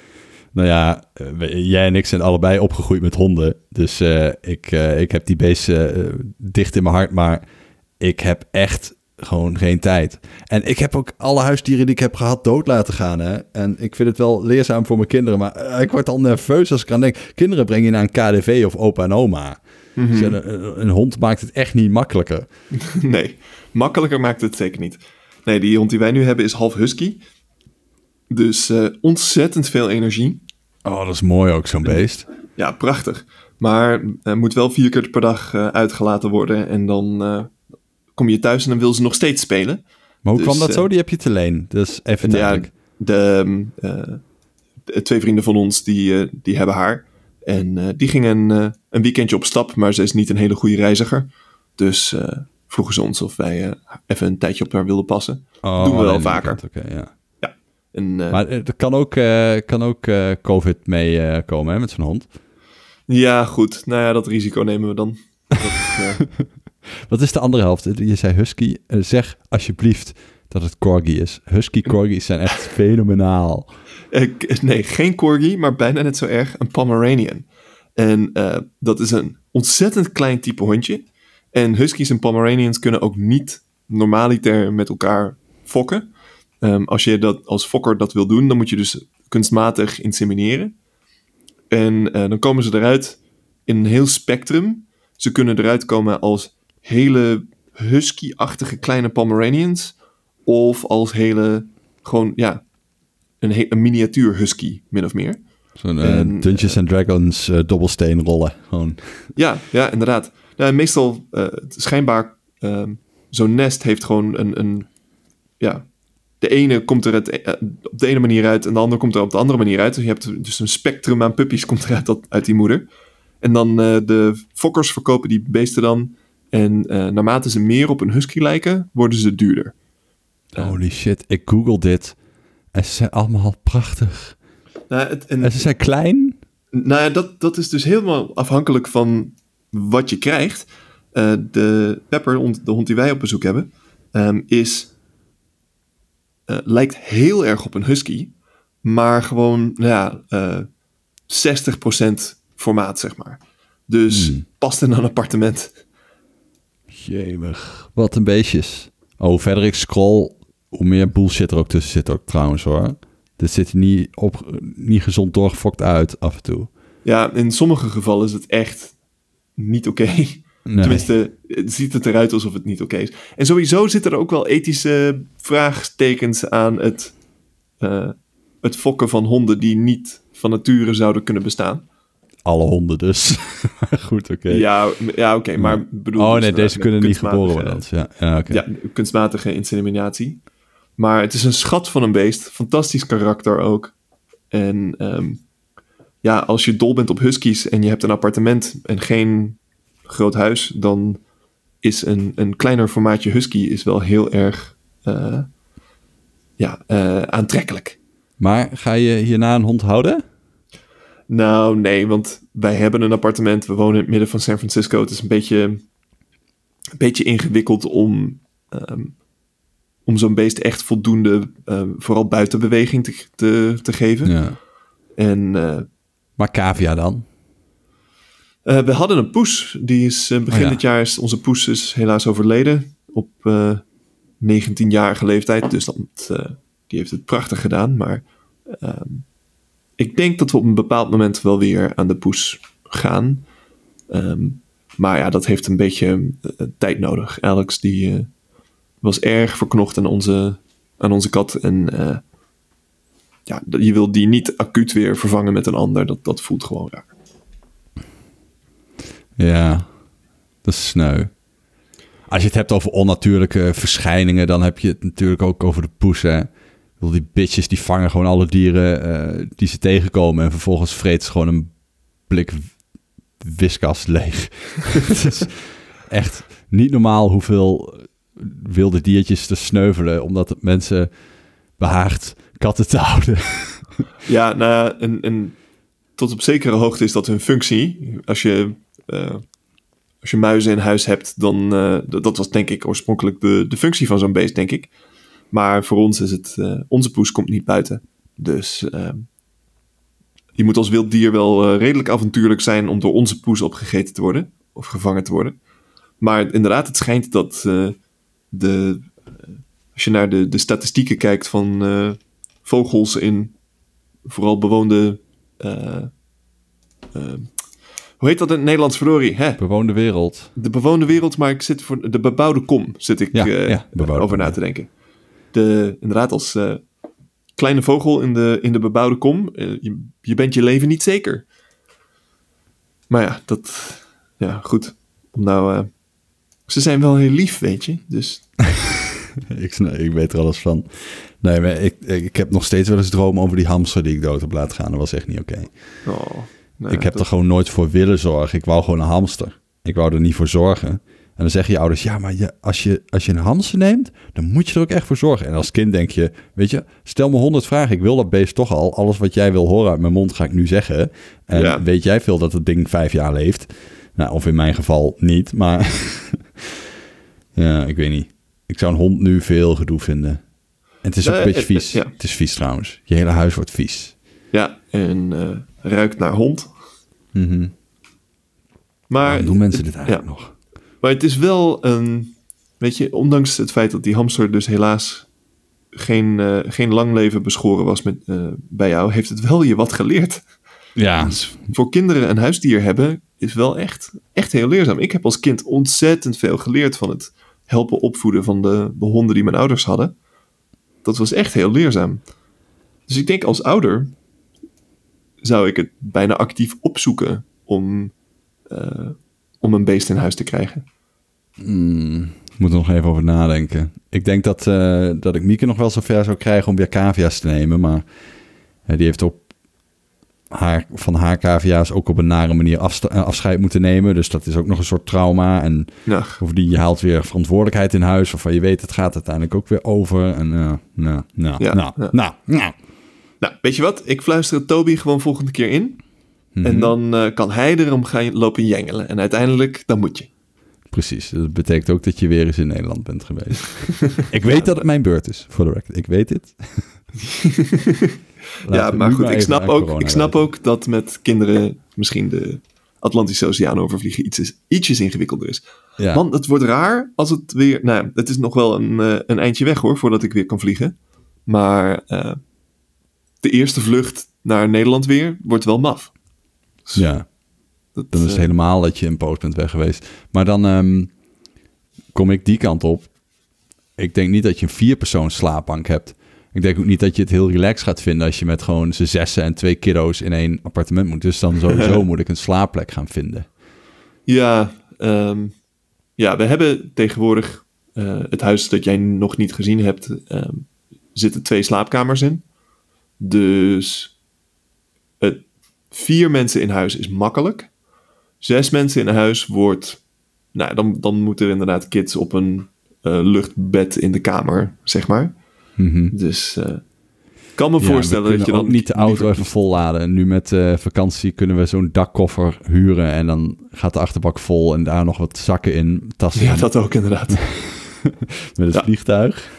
[SPEAKER 2] Nou ja, eh, jij en ik zijn allebei opgegroeid met honden. Dus eh, ik, ik heb die beesten dicht in mijn hart. Maar ik heb echt gewoon geen tijd. En ik heb ook alle huisdieren die ik heb gehad dood laten gaan. Hè? En ik vind het wel leerzaam voor mijn kinderen. Maar eh, ik word al nerveus als ik aan denk. Kinderen breng je naar een KDV of opa en oma. Dus een, een- een hond maakt het echt niet makkelijker.
[SPEAKER 1] Nee, makkelijker maakt het zeker niet. Nee, die hond die wij nu hebben is half husky. Dus eh, ontzettend veel energie.
[SPEAKER 2] Oh, dat is mooi ook, zo'n beest.
[SPEAKER 1] Ja, prachtig. Maar hij moet wel vier keer per dag eh, uitgelaten worden. En dan eh, kom je thuis en dan wil ze nog steeds spelen.
[SPEAKER 2] Maar hoe
[SPEAKER 1] Dus,
[SPEAKER 2] kwam dat
[SPEAKER 1] eh,
[SPEAKER 2] zo? Die heb je te leen. Dus even
[SPEAKER 1] Ja,
[SPEAKER 2] duidelijk.
[SPEAKER 1] de, ehm, eh, de twee vrienden van ons, die, eh, die hebben haar. En eh, die gingen een, eh, een weekendje op stap, maar ze is niet een hele goede reiziger. Dus eh, vroegen ze ons of wij eh, even een tijdje op haar wilden passen.
[SPEAKER 2] Oh,
[SPEAKER 1] doen we wel vaker.
[SPEAKER 2] Oké, ja.
[SPEAKER 1] En, eh,
[SPEAKER 2] Maar er kan ook, eh, kan ook eh, COVID mee eh, komen hè, met zo'n hond.
[SPEAKER 1] ja, goed. Nou ja, dat risico nemen we dan. Dat, eh,
[SPEAKER 2] Wat is de andere helft? Je zei husky. Eh, zeg alsjeblieft dat het corgi is. Husky corgis zijn echt fenomenaal.
[SPEAKER 1] Ik- nee, geen corgi, maar bijna net zo erg een Pomeranian. En eh, dat is een ontzettend klein type hondje. En huskies en Pomeranians kunnen ook niet normaliter met elkaar fokken. Ehm, als je dat als fokker dat wil doen, dan moet je dus kunstmatig insemineren. En eh, dan komen ze eruit in een heel spectrum. Ze kunnen eruit komen als hele husky-achtige kleine Pomeranians. Of als hele, gewoon, ja, een, he- een miniatuur husky, min of meer.
[SPEAKER 2] Zo'n eh,
[SPEAKER 1] En,
[SPEAKER 2] Dungeons and Dragons eh, dobbelsteen rollen. Gewoon.
[SPEAKER 1] Ja, ja, inderdaad. Ja, en meestal, eh, schijnbaar, ehm, zo'n nest heeft gewoon een, een, ja, de ene komt er het, eh, op de ene manier uit en de andere komt er op de andere manier uit. Dus je hebt dus een spectrum aan puppies komt eruit uit die moeder. En dan eh, de fokkers verkopen die beesten dan. En eh, naarmate ze meer op een husky lijken, worden ze duurder. Ja.
[SPEAKER 2] Holy shit, ik google dit. En ze zijn allemaal prachtig.
[SPEAKER 1] Nou, het, en,
[SPEAKER 2] En ze zijn klein.
[SPEAKER 1] Nou ja, dat, dat is dus helemaal afhankelijk van wat je krijgt. Eh, de Pepper, de hond die wij op bezoek hebben, ehm, is, eh, lijkt heel erg op een husky. Maar gewoon, nou ja, eh 60% formaat, zeg maar. Dus
[SPEAKER 2] Hmm.
[SPEAKER 1] past in een appartement.
[SPEAKER 2] Jemig. Wat een beestjes. Oh, hoe verder ik scroll, hoe meer bullshit er ook tussen zit ook trouwens hoor. Dit ziet er niet, op, niet gezond doorgefokt uit af en toe.
[SPEAKER 1] Ja, in sommige gevallen is het echt niet oké.
[SPEAKER 2] Nee.
[SPEAKER 1] Tenminste, het ziet het eruit alsof het niet oké is. En sowieso zitten er ook wel ethische vraagtekens aan het, eh, het fokken van honden die niet van nature zouden kunnen bestaan.
[SPEAKER 2] Alle honden dus. Goed, oké.
[SPEAKER 1] Ja, ja oké, maar bedoel.
[SPEAKER 2] oh
[SPEAKER 1] dus
[SPEAKER 2] nee,
[SPEAKER 1] inderdaad
[SPEAKER 2] deze kunnen niet geboren worden. Ja, ja oké.
[SPEAKER 1] Ja, kunstmatige inseminatie. Maar het is een schat van een beest. Fantastisch karakter ook. En ehm, ja, als je dol bent op huskies en je hebt een appartement en geen groot huis, dan is een, een kleiner formaatje husky is wel heel erg eh, ja, eh, aantrekkelijk.
[SPEAKER 2] Maar ga je hierna een hond houden?
[SPEAKER 1] Nou, nee, want wij hebben een appartement. We wonen in het midden van San Francisco. Het is een beetje, een beetje ingewikkeld om, ehm, om zo'n beest echt voldoende, ehm, vooral buitenbeweging te, te, te geven.
[SPEAKER 2] Ja.
[SPEAKER 1] En eh,
[SPEAKER 2] Maar cavia dan?
[SPEAKER 1] eh, we hadden een poes. Die is eh, begin
[SPEAKER 2] Oh ja.
[SPEAKER 1] dit jaar is onze poes is helaas overleden op eh 19-jarige leeftijd. Dus dat, die heeft het prachtig gedaan. Maar ehm, ik denk dat we op een bepaald moment wel weer aan de poes gaan. Ehm, maar ja, dat heeft een beetje eh, tijd nodig. Alex die eh, was erg verknocht aan onze, aan onze kat. En eh, ja, je wil die niet acuut weer vervangen met een ander. Dat, dat voelt gewoon raar.
[SPEAKER 2] Ja, dat is sneu. Als je het hebt over onnatuurlijke verschijningen, dan heb je het natuurlijk ook over de poes. Hè? Bedoel, die bitches die vangen gewoon alle dieren eh, die ze tegenkomen en vervolgens vreet ze gewoon een blik wiskas leeg. het is echt niet normaal hoeveel wilde diertjes te sneuvelen, omdat het mensen behaagt katten te houden.
[SPEAKER 1] Ja, nou en, tot op zekere hoogte is dat hun functie. Als je, eh, als je muizen in huis hebt, dan... eh, dat was denk ik oorspronkelijk de, de functie van zo'n beest, denk ik. Maar voor ons is het... eh, onze poes komt niet buiten. Dus eh, je moet als wild dier wel eh, redelijk avontuurlijk zijn... om door onze poes opgegeten te worden. Of gevangen te worden. Maar inderdaad, het schijnt dat de... Als je naar de, de statistieken kijkt van vogels in vooral bewoonde. hoe heet dat in het Nederlands, verdorie? Hè?
[SPEAKER 2] Bewoonde wereld.
[SPEAKER 1] De bewoonde wereld, maar ik zit voor de bebouwde kom zit ik
[SPEAKER 2] Ja,
[SPEAKER 1] over
[SPEAKER 2] kom,
[SPEAKER 1] na
[SPEAKER 2] ja.
[SPEAKER 1] te denken. De, inderdaad, als eh, kleine vogel in de, in de bebouwde kom, eh, je, je bent je leven niet zeker. Maar ja, dat, ja, goed. Om nou, eh, ze zijn wel heel lief, weet je. Dus
[SPEAKER 2] ik, ik weet er alles van. Nee, maar ik, ik heb nog steeds wel eens dromen over die hamster die ik dood heb laten gaan. Dat was echt niet oké.
[SPEAKER 1] oh,
[SPEAKER 2] ik heb
[SPEAKER 1] dat-
[SPEAKER 2] er gewoon nooit voor willen zorgen. Ik wou gewoon een hamster. Ik wou er niet voor zorgen. En dan zeggen je ouders, ja, maar je, als, je, als je een hamster neemt, dan moet je er ook echt voor zorgen. En als kind denk je, weet je, stel me honderd vragen. Ik wil dat beest toch al. Alles wat jij wil horen uit mijn mond ga ik nu zeggen. En
[SPEAKER 1] Ja.
[SPEAKER 2] weet jij veel dat het ding vijf jaar leeft? Nou, of in mijn geval niet, maar ja, ik weet niet. Ik zou een hond nu veel gedoe vinden. En het is ook
[SPEAKER 1] Nee,
[SPEAKER 2] een beetje
[SPEAKER 1] het-
[SPEAKER 2] vies.
[SPEAKER 1] ja.
[SPEAKER 2] Het is vies trouwens. Je hele huis wordt vies.
[SPEAKER 1] Ja, en eh, ruikt naar hond.
[SPEAKER 2] Mhm.
[SPEAKER 1] Maar,
[SPEAKER 2] doen mensen dit eigenlijk
[SPEAKER 1] ja.
[SPEAKER 2] nog?
[SPEAKER 1] Maar het is wel een... Weet je, ondanks het feit dat die hamster dus helaas geen, eh, geen lang leven beschoren was met, eh, bij jou... heeft het wel je wat geleerd.
[SPEAKER 2] Ja,
[SPEAKER 1] Dus voor kinderen een huisdier hebben is wel echt, echt heel leerzaam. Ik heb als kind ontzettend veel geleerd van het helpen opvoeden van de, de honden die mijn ouders hadden. Dat was echt heel leerzaam. Dus ik denk als ouder zou ik het bijna actief opzoeken om, eh, om een beest in huis te krijgen.
[SPEAKER 2] Mm, ik moet er nog even over nadenken. Ik denk dat, eh, dat ik Mieke nog wel zover zou krijgen om weer cavia's te nemen. Maar eh, die heeft op haar, van haar cavia's ook op een nare manier afsta- eh, afscheid moeten nemen. Dus dat is ook nog een soort trauma. En
[SPEAKER 1] Ja,
[SPEAKER 2] bovendien, je haalt weer verantwoordelijkheid in huis... waarvan je weet, het gaat uiteindelijk ook weer over. En nou, nou,
[SPEAKER 1] Ja,
[SPEAKER 2] nou,
[SPEAKER 1] ja.
[SPEAKER 2] nou, nou.
[SPEAKER 1] nou weet je wat? Ik fluister het Toby gewoon volgende keer in.
[SPEAKER 2] Mhm.
[SPEAKER 1] En dan eh, kan hij erom gaan lopen jengelen. En uiteindelijk, dan moet je.
[SPEAKER 2] Precies, dat betekent ook dat je weer eens in Nederland bent geweest. ik weet dat het mijn beurt is, voor de record. Ik weet dit.
[SPEAKER 1] ja, maar goed, ik snap, ook, ik snap ook dat met kinderen misschien de Atlantische Oceaan overvliegen iets is, ietsjes ingewikkelder is.
[SPEAKER 2] Ja.
[SPEAKER 1] Want het wordt raar als het weer... Nou, het is nog wel een, eh, een eindje weg hoor, voordat ik weer kan vliegen. Maar eh, de eerste vlucht naar Nederland weer wordt wel maf. Dus
[SPEAKER 2] ja,
[SPEAKER 1] dat,
[SPEAKER 2] dan is het
[SPEAKER 1] eh,
[SPEAKER 2] helemaal dat je een post bent weg geweest. Maar dan ehm, kom ik die kant op. Ik denk niet dat je een vierpersoons slaapbank hebt. Ik denk ook niet dat je het heel relaxed gaat vinden als je met gewoon z'n zessen en twee kiddo's in één appartement moet. Dus dan sowieso moet ik een slaapplek gaan vinden.
[SPEAKER 1] Ja, ehm, ja, we hebben tegenwoordig eh, het huis dat jij nog niet gezien hebt, ehm, zitten twee slaapkamers in. Dus het, vier mensen in huis is makkelijk. Zes mensen in huis wordt, nou, dan, dan moeten er inderdaad kids op een eh, luchtbed in de kamer, zeg maar.
[SPEAKER 2] Mhm.
[SPEAKER 1] Dus eh, ik kan me
[SPEAKER 2] Ja,
[SPEAKER 1] voorstellen dat je dan
[SPEAKER 2] niet de auto
[SPEAKER 1] liever-
[SPEAKER 2] even volladen. En nu met eh, vakantie kunnen we zo'n dakkoffer huren. En dan gaat de achterbak vol en daar nog wat zakken in, tassen
[SPEAKER 1] Ja, dat ook inderdaad.
[SPEAKER 2] met het
[SPEAKER 1] ja.
[SPEAKER 2] vliegtuig.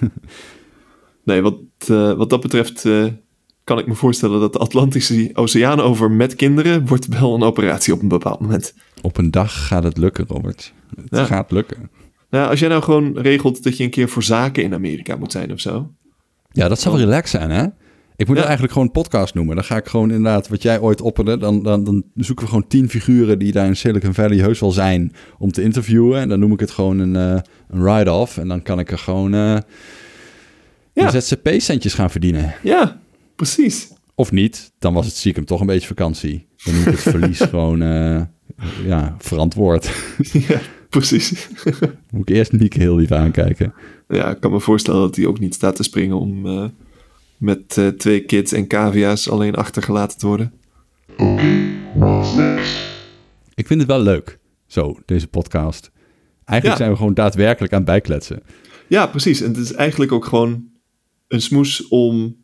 [SPEAKER 1] Nee, wat, eh, wat dat betreft eh, kan ik me voorstellen dat de Atlantische Oceaan over met kinderen wordt wel een operatie op een bepaald moment.
[SPEAKER 2] Op een dag gaat het lukken, Robert. Het
[SPEAKER 1] Ja.
[SPEAKER 2] gaat lukken.
[SPEAKER 1] Nou, als jij nou gewoon regelt dat je een keer voor zaken in Amerika moet zijn of zo.
[SPEAKER 2] Ja, dat zou wel relaxed zijn, hè? Ik moet
[SPEAKER 1] Ja.
[SPEAKER 2] het eigenlijk gewoon een podcast noemen. Dan ga ik gewoon inderdaad, wat jij ooit opperde, dan, dan, dan zoeken we gewoon tien figuren die daar in Silicon Valley heus wel zijn om te interviewen. En dan noem ik het gewoon een, eh, een ride-off. En dan kan ik er gewoon eh
[SPEAKER 1] Ja.
[SPEAKER 2] ZZP-centjes gaan verdienen.
[SPEAKER 1] Ja, precies.
[SPEAKER 2] Of niet, dan was het stiekem toch een beetje vakantie. Dan ik het verlies gewoon eh, ja, verantwoord.
[SPEAKER 1] ja, precies.
[SPEAKER 2] Moet ik eerst Mieke heel lief aankijken.
[SPEAKER 1] Ja, ik kan me voorstellen dat hij ook niet staat te springen om eh, met eh, twee kids en cavia's alleen achtergelaten te worden.
[SPEAKER 2] Ik vind het wel leuk, zo, deze podcast. Eigenlijk
[SPEAKER 1] Ja.
[SPEAKER 2] zijn we gewoon daadwerkelijk aan het bijkletsen.
[SPEAKER 1] Ja, precies. En het is eigenlijk ook gewoon een smoes om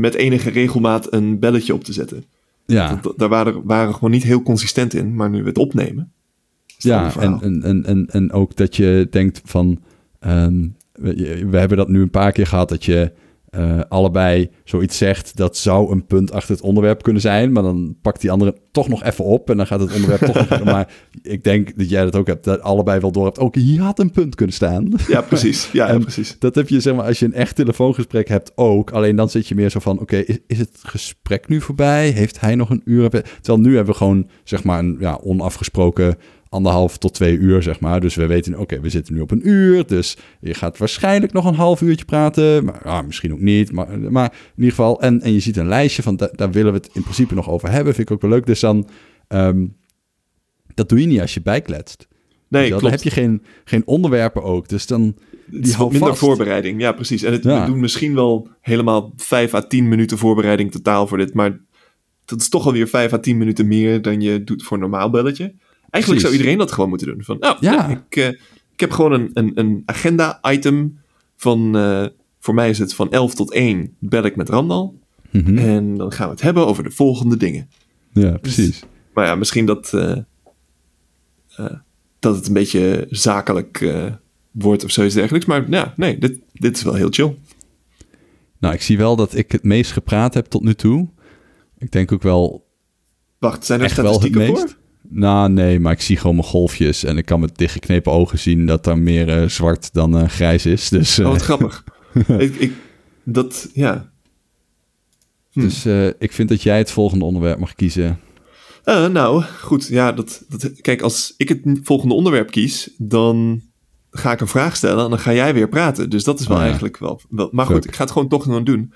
[SPEAKER 1] met enige regelmaat een belletje op te zetten.
[SPEAKER 2] Ja,
[SPEAKER 1] Dat- daar waren, waren gewoon niet heel consistent in, maar nu we het opnemen.
[SPEAKER 2] ja en, en, en, en, en ook dat je denkt van... ehm, we, we hebben dat nu een paar keer gehad dat je eh, allebei zoiets zegt... dat zou een punt achter het onderwerp kunnen zijn... maar dan pakt die andere toch nog even op... en dan gaat het onderwerp toch nog... Maar ik denk dat jij dat ook hebt, dat allebei wel door hebt... ook hier had een punt kunnen staan.
[SPEAKER 1] Ja, precies. Ja, precies.
[SPEAKER 2] Dat heb je zeg maar als je een echt telefoongesprek hebt ook. Alleen dan zit je meer zo van: oké, is, is het gesprek nu voorbij? Heeft hij nog een uur? Terwijl nu hebben we gewoon zeg maar een ja, onafgesproken anderhalf tot twee uur zeg maar. Dus we weten, oké, we zitten nu op een uur. Dus je gaat waarschijnlijk nog een half uurtje praten. Maar ah, misschien ook niet. Maar, maar in ieder geval. En, en je ziet een lijstje van da- daar willen we het in principe nog over hebben. Vind ik ook wel leuk. Dus dan. ehm, dat doe je niet als je bijkletst.
[SPEAKER 1] Nee.
[SPEAKER 2] Dan heb je geen, geen onderwerpen ook. Dus dan. Hou
[SPEAKER 1] minder
[SPEAKER 2] vast.
[SPEAKER 1] voorbereiding. Ja, precies. En het,
[SPEAKER 2] Ja.
[SPEAKER 1] we doen misschien wel helemaal 5 à 10 minuten voorbereiding totaal voor dit. Maar dat is toch alweer 5 à 10 minuten meer dan je doet voor een normaal belletje. Eigenlijk
[SPEAKER 2] Precies.
[SPEAKER 1] zou iedereen dat gewoon moeten doen. Van, nou,
[SPEAKER 2] Ja.
[SPEAKER 1] ja, ik, eh, ik heb gewoon een, een, een agenda-item van... eh, voor mij is het van 11 tot 1 bel ik met Randal.
[SPEAKER 2] Mhm.
[SPEAKER 1] En dan gaan we het hebben over de volgende dingen.
[SPEAKER 2] Ja, precies.
[SPEAKER 1] Maar ja, misschien dat, eh, dat het een beetje zakelijk wordt of zoiets dergelijks. Maar ja, nee, dit, dit is wel heel chill.
[SPEAKER 2] Nou, ik zie wel dat ik het meest gepraat heb tot nu toe. Ik denk ook wel
[SPEAKER 1] Wacht, zijn er
[SPEAKER 2] echt wel het
[SPEAKER 1] statistieken
[SPEAKER 2] meest.
[SPEAKER 1] voor?
[SPEAKER 2] Nou, nee, maar ik zie gewoon mijn golfjes. En ik kan met dichtgeknepen ogen zien dat er meer eh, zwart dan eh, grijs is. Dus, eh,
[SPEAKER 1] Oh, wat grappig. ik, ik, dat, ja. hm.
[SPEAKER 2] dus eh, ik vind dat jij het volgende onderwerp mag kiezen.
[SPEAKER 1] Eh, nou, goed. Ja, dat, dat, kijk, als ik het volgende onderwerp kies, dan ga ik een vraag stellen en dan ga jij weer praten. Dus dat is wel
[SPEAKER 2] Oh ja.
[SPEAKER 1] eigenlijk wel, wel... Maar goed,
[SPEAKER 2] Fuck.
[SPEAKER 1] ik ga het gewoon toch gewoon doen.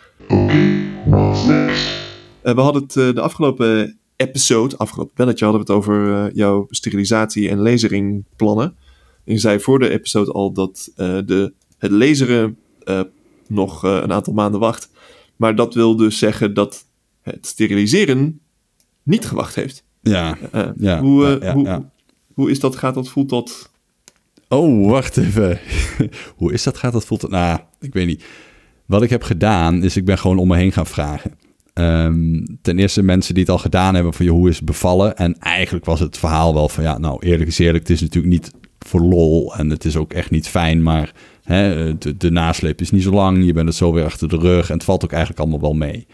[SPEAKER 1] Eh, we hadden het eh, de afgelopen episode, afgelopen belletje, hadden we het over eh, jouw sterilisatie- en laseringplannen. En je zei voor de episode al dat eh, de, het laseren eh, nog een aantal maanden wacht. Maar dat wil dus zeggen dat het steriliseren niet gewacht heeft.
[SPEAKER 2] Ja. Ja,
[SPEAKER 1] hoe,
[SPEAKER 2] ja,
[SPEAKER 1] hoe,
[SPEAKER 2] ja.
[SPEAKER 1] hoe is dat? Gaat dat? Voelt dat?
[SPEAKER 2] Oh, wacht even. Hoe is dat? Gaat dat? Voelt het? Nou, ik weet niet. Wat ik heb gedaan, is ik ben gewoon om me heen gaan vragen. Ehm, ten eerste mensen die het al gedaan hebben van, joh, hoe is het bevallen? En eigenlijk was het verhaal wel van, ja, nou, eerlijk is eerlijk, het is natuurlijk niet voor lol en het is ook echt niet fijn, maar hè, de, de nasleep is niet zo lang, je bent het zo weer achter de rug en het valt ook eigenlijk allemaal wel mee.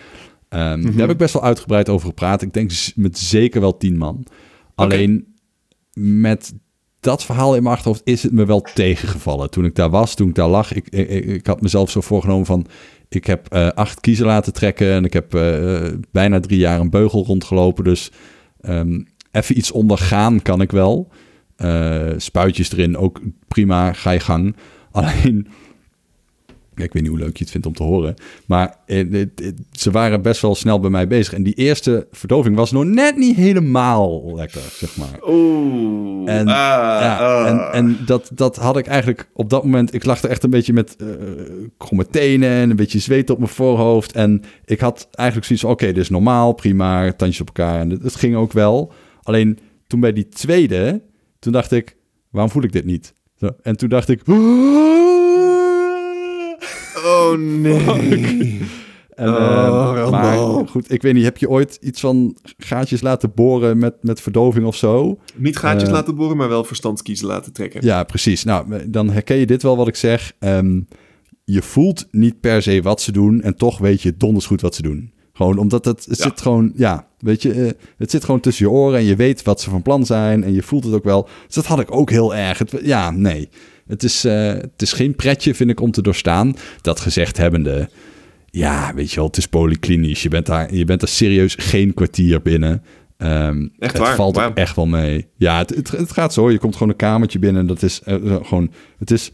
[SPEAKER 2] Ehm, Daar heb ik best wel uitgebreid over gepraat. Ik denk met zeker wel tien man. Alleen met dat verhaal in mijn achterhoofd is het me wel tegengevallen. Toen ik daar was, toen ik daar lag, ik, ik, ik had mezelf zo voorgenomen van... Ik heb eh, acht kiezen laten trekken en ik heb eh, bijna drie jaar een beugel rondgelopen. Dus ehm, even iets ondergaan kan ik wel. Eh, spuitjes erin, ook prima, ga je gang. Alleen, ik weet niet hoe leuk je het vindt om te horen. Maar eh, ze waren best wel snel bij mij bezig. En die eerste verdoving was nog net niet helemaal lekker, zeg maar.
[SPEAKER 1] Oeh.
[SPEAKER 2] En,
[SPEAKER 1] ah,
[SPEAKER 2] ja,
[SPEAKER 1] ah.
[SPEAKER 2] en, en dat, dat had ik eigenlijk op dat moment... Ik lag er echt een beetje met eh kromme tenen en een beetje zweet op mijn voorhoofd. En ik had eigenlijk zoiets van, oké, dit is normaal, prima, tandjes op elkaar. En het, ging ook wel. Alleen toen bij die tweede, toen dacht ik, waarom voel ik dit niet? Zo, en toen dacht ik...
[SPEAKER 1] Oh nee.
[SPEAKER 2] En,
[SPEAKER 1] Oh,
[SPEAKER 2] eh,
[SPEAKER 1] Rambo.
[SPEAKER 2] maar goed, ik weet niet, heb je ooit iets van gaatjes laten boren met, met verdoving of zo?
[SPEAKER 1] Niet gaatjes
[SPEAKER 2] Eh,
[SPEAKER 1] laten boren, maar wel verstandskiezen laten trekken.
[SPEAKER 2] Ja, precies. Nou, dan herken je dit wel wat ik zeg. Ehm, je voelt niet per se wat ze doen en toch weet je donders goed wat ze doen. Gewoon omdat het, het
[SPEAKER 1] Ja.
[SPEAKER 2] zit gewoon, ja, weet je, eh, het zit gewoon tussen je oren en je weet wat ze van plan zijn en je voelt het ook wel. Dus dat had ik ook heel erg. Het, ja, nee. Het is, eh, het is geen pretje, vind ik, om te doorstaan. Dat gezegd hebbende, ja, weet je wel, het is polyklinisch. Je bent daar, je bent er serieus geen kwartier binnen.
[SPEAKER 1] Echt
[SPEAKER 2] het
[SPEAKER 1] waar?
[SPEAKER 2] valt
[SPEAKER 1] Wauw.
[SPEAKER 2] echt wel mee. Ja, het, het, het gaat zo. Je komt gewoon een kamertje binnen. en Dat is eh, gewoon, het is,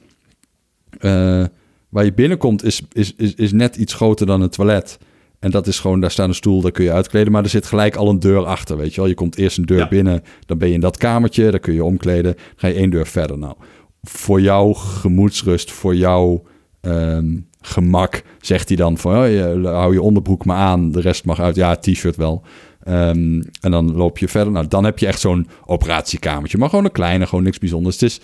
[SPEAKER 2] eh, waar je binnenkomt is, is, is, is net iets groter dan een toilet. En dat is gewoon, daar staat een stoel, daar kun je uitkleden. Maar er zit gelijk al een deur achter, weet je wel. Je komt eerst een deur
[SPEAKER 1] Ja.
[SPEAKER 2] binnen, dan ben je in dat kamertje, daar kun je omkleden. Dan ga je één deur verder. Nou, voor jouw gemoedsrust, voor jouw ehm, gemak, zegt hij dan van, oh, je, hou je onderbroek maar aan, de rest mag uit. Ja, t-shirt wel. Ehm, en dan loop je verder. Nou, dan heb je echt zo'n operatiekamertje. Maar gewoon een kleine, gewoon niks bijzonders. Het is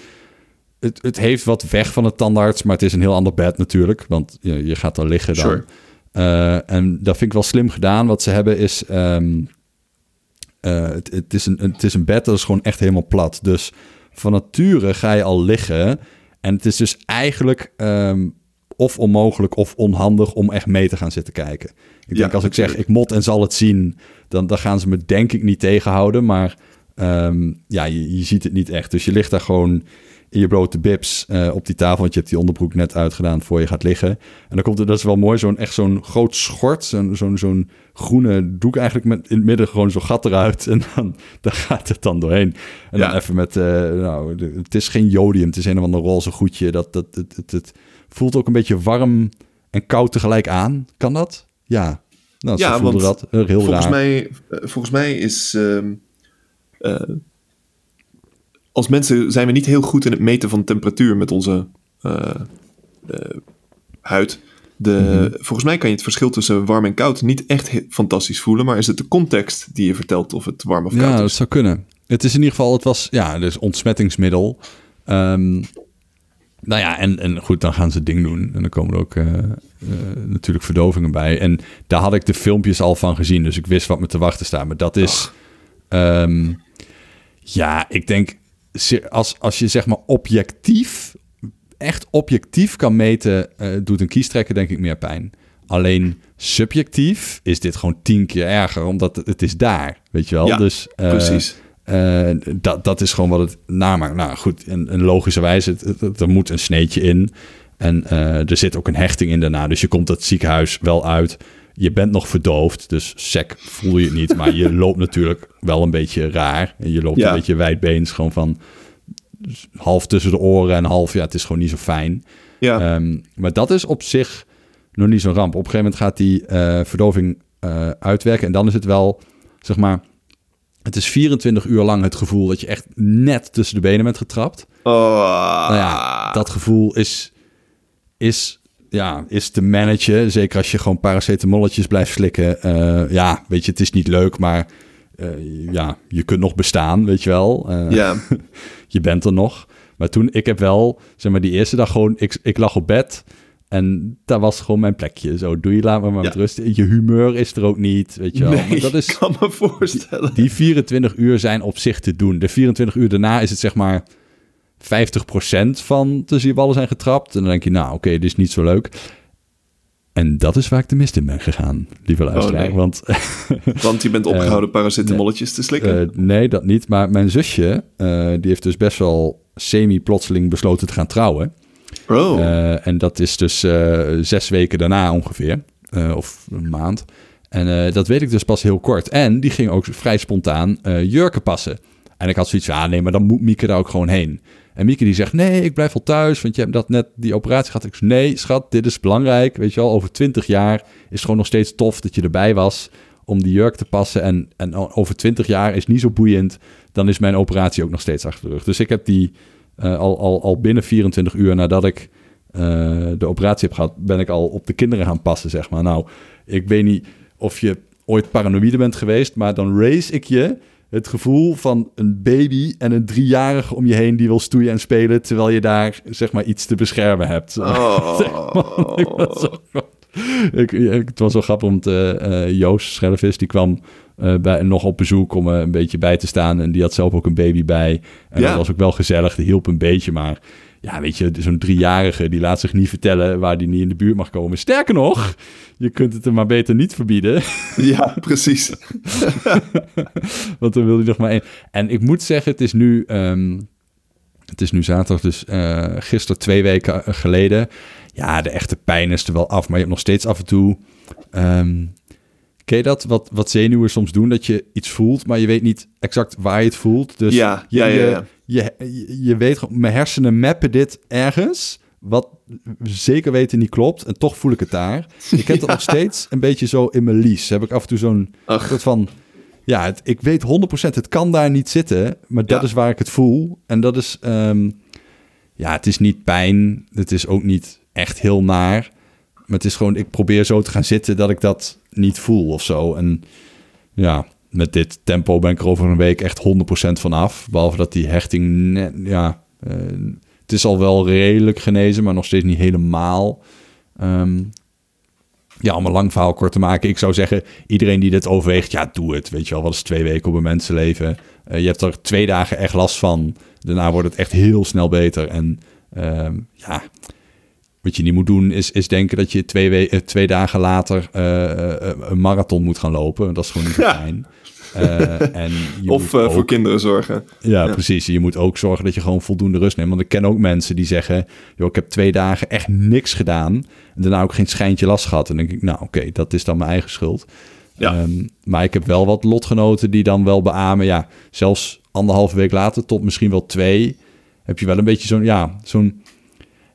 [SPEAKER 2] het, het heeft wat weg van het tandarts, maar het is een heel ander bed natuurlijk. Want je, je gaat er liggen dan.
[SPEAKER 1] Sure.
[SPEAKER 2] Uh, en dat vind ik wel slim gedaan. Wat ze hebben is... Um, uh, het, het, is een, het is een bed dat is gewoon echt helemaal plat. Dus van nature ga je al liggen. En het is dus eigenlijk um, of onmogelijk of onhandig om echt mee te gaan zitten kijken. Ik denk als ik zeg, ik mot en zal het zien, dan, dan gaan ze me denk ik niet tegenhouden. Maar um, ja, je, je, ziet het niet echt. Dus je ligt daar gewoon je blote bibs uh, op die tafel, want je hebt die onderbroek net uitgedaan voor je gaat liggen. En dan komt er, dat is wel mooi, zo'n echt zo'n groot schort, zo'n zo'n zo'n groene doek eigenlijk met in het midden gewoon zo'n gat eruit. En dan, dan gaat het dan doorheen. En ja. dan even met, uh, nou, het is geen jodium, het is een of ander roze goedje. Dat, dat, het, het, het voelt ook een beetje warm en koud tegelijk aan. Kan dat? Ja. Nou, ja, want dat. Heel
[SPEAKER 1] volgens
[SPEAKER 2] raar.
[SPEAKER 1] Mij, volgens mij is... Uh, als mensen zijn we niet heel goed in het meten van temperatuur met onze uh, huid. De, mm -hmm. Volgens mij kan je het verschil tussen warm en koud niet echt fantastisch voelen, maar is het de context die je vertelt of het warm of koud
[SPEAKER 2] ja,
[SPEAKER 1] is?
[SPEAKER 2] Ja, dat zou kunnen. Het is in ieder geval, het was ja, dus ontsmettingsmiddel. Um, nou ja, en, en goed, dan gaan ze het ding doen. En dan komen er ook uh, uh, natuurlijk verdovingen bij. En daar had ik de filmpjes al van gezien, dus ik wist wat me te wachten staat. Maar dat is, um, ja, ik denk, als, als je zeg maar objectief, echt objectief kan meten, uh, doet een kiestrekker denk ik meer pijn. Alleen subjectief is dit gewoon tien keer erger, omdat het, het is daar, weet je wel.
[SPEAKER 1] Ja,
[SPEAKER 2] dus,
[SPEAKER 1] precies.
[SPEAKER 2] Uh, dat, dat is gewoon wat het namaakt. Nou goed, en, en logischerwijs, het, het, het, er moet een sneetje in. En er zit ook een hechting in daarna. Dus je komt het ziekenhuis wel uit. Je bent nog verdoofd, dus sec voel je het niet. Maar je loopt natuurlijk wel een beetje raar. En je loopt
[SPEAKER 1] Ja.
[SPEAKER 2] een beetje wijdbeens, gewoon van half tussen de oren en half... Ja, het is gewoon niet zo fijn.
[SPEAKER 1] Ja,
[SPEAKER 2] Ehm, maar dat is op zich nog niet zo'n ramp. Op een gegeven moment gaat die eh, verdoving eh, uitwerken. En dan is het wel, zeg maar... Het is 24 uur lang het gevoel dat je echt net tussen de benen bent getrapt.
[SPEAKER 1] oh,
[SPEAKER 2] Nou ja, dat gevoel is, is, ja, is te managen. Zeker als je gewoon paracetamolletjes blijft slikken. Eh, ja, weet je, het is niet leuk, maar eh, ja, je kunt nog bestaan, weet je wel. Eh,
[SPEAKER 1] ja,
[SPEAKER 2] je bent er nog. Maar toen, ik heb wel, zeg maar, die eerste dag gewoon, ik, ik lag op bed en daar was gewoon mijn plekje. Zo, doe je, laat me maar met rust. Je humeur is er ook niet, weet je wel.
[SPEAKER 1] nee,
[SPEAKER 2] Maar dat is,
[SPEAKER 1] ik kan me voorstellen.
[SPEAKER 2] die 24 uur zijn op zich te doen. De 24 uur daarna is het zeg maar 50% van tussen je ballen zijn getrapt. En dan denk je, nou oké, dit is niet zo leuk. En dat is waar ik de mist in ben gegaan, lieve luisteraar.
[SPEAKER 1] nee.
[SPEAKER 2] Want
[SPEAKER 1] Want je bent opgehouden paracetamolletjes te slikken.
[SPEAKER 2] eh, nee, dat niet. Maar mijn zusje, eh, die heeft dus best wel semi-plotseling besloten te gaan trouwen.
[SPEAKER 1] oh,
[SPEAKER 2] Eh, en dat is dus eh, zes weken daarna ongeveer. Eh, of een maand. En eh, dat weet ik dus pas heel kort. En die ging ook vrij spontaan eh, jurken passen. En ik had zoiets van, ah nee, maar dan moet Mieke daar ook gewoon heen. En Mieke die zegt, nee, ik blijf wel thuis, want je hebt dat net die operatie gehad. Ik zeg, nee, schat, dit is belangrijk. Weet je wel, over twintig jaar is het gewoon nog steeds tof dat je erbij was om die jurk te passen. En, en over twintig jaar is niet zo boeiend. Dan is mijn operatie ook nog steeds achter de rug. Dus ik heb die eh, al, al, al binnen 24 uur nadat ik eh, de operatie heb gehad, ben ik al op de kinderen gaan passen, zeg maar. Nou, ik weet niet of je ooit paranoïde bent geweest, maar dan race ik je het gevoel van een baby en een driejarige om je heen die wil stoeien en spelen, terwijl je daar, zeg maar, iets te beschermen hebt.
[SPEAKER 1] oh.
[SPEAKER 2] Ik was zo- ik, ik- het was zo grappig, want eh, eh, Joost Schellevis, die kwam eh, bij, nog op bezoek om een beetje bij te staan. En die had zelf ook een baby bij. En
[SPEAKER 1] Ja.
[SPEAKER 2] dat was ook wel gezellig, die hielp een beetje. Maar ja, weet je, zo'n driejarige, die laat zich niet vertellen waar die niet in de buurt mag komen. Sterker nog, je kunt het hem maar beter niet verbieden.
[SPEAKER 1] ja, precies.
[SPEAKER 2] Want dan wil hij nog maar één. En ik moet zeggen, het is nu, ehm, het is nu zaterdag, dus eh gisteren twee weken eh, geleden. Ja, de echte pijn is er wel af, maar je hebt nog steeds af en toe. ehm ken je dat? Wat, wat zenuwen soms doen, dat je iets voelt, maar je weet niet exact waar je het voelt. Dus
[SPEAKER 1] Ja,
[SPEAKER 2] je,
[SPEAKER 1] ja, ja, ja.
[SPEAKER 2] Je, je, je weet gewoon, mijn hersenen mappen dit ergens, wat zeker weten niet klopt, en toch voel ik het daar. Ik heb dat nog steeds een beetje zo in mijn lies. Heb ik af en toe zo'n soort van... Ja, het, ik weet 100%, het kan daar niet zitten, maar dat is waar ik het voel. En dat is, ehm, ja, het is niet pijn, het is ook niet echt heel naar. Maar het is gewoon, ik probeer zo te gaan zitten dat ik dat niet voel of zo. En ja, met dit tempo ben ik er over een week echt 100% van af. Behalve dat die hechting, net, ja, eh, het is al wel redelijk genezen, maar nog steeds niet helemaal. Ehm, ja, om een lang verhaal kort te maken. Ik zou zeggen, iedereen die dit overweegt, ja, doe het. Weet je wel, wat is twee weken op een mensenleven? Uh, je hebt er twee dagen echt last van. Daarna wordt het echt heel snel beter. En uh, ja, wat je niet moet doen is, is denken dat je twee, we- uh, twee dagen later uh, een marathon moet gaan lopen. Dat is gewoon niet fijn. Uh, en je
[SPEAKER 1] Of eh,
[SPEAKER 2] ook-
[SPEAKER 1] voor kinderen zorgen.
[SPEAKER 2] ja,
[SPEAKER 1] Ja.
[SPEAKER 2] precies. Je moet ook zorgen dat je gewoon voldoende rust neemt. Want ik ken ook mensen die zeggen... joh, ik heb twee dagen echt niks gedaan... en daarna ook geen schijntje last gehad. En dan denk ik, nou oké, dat is dan mijn eigen schuld.
[SPEAKER 1] Ja.
[SPEAKER 2] Ehm, maar ik heb wel wat lotgenoten die dan wel beamen... ja, zelfs anderhalve week later tot misschien wel twee... heb je wel een beetje zo'n... ja, zo'n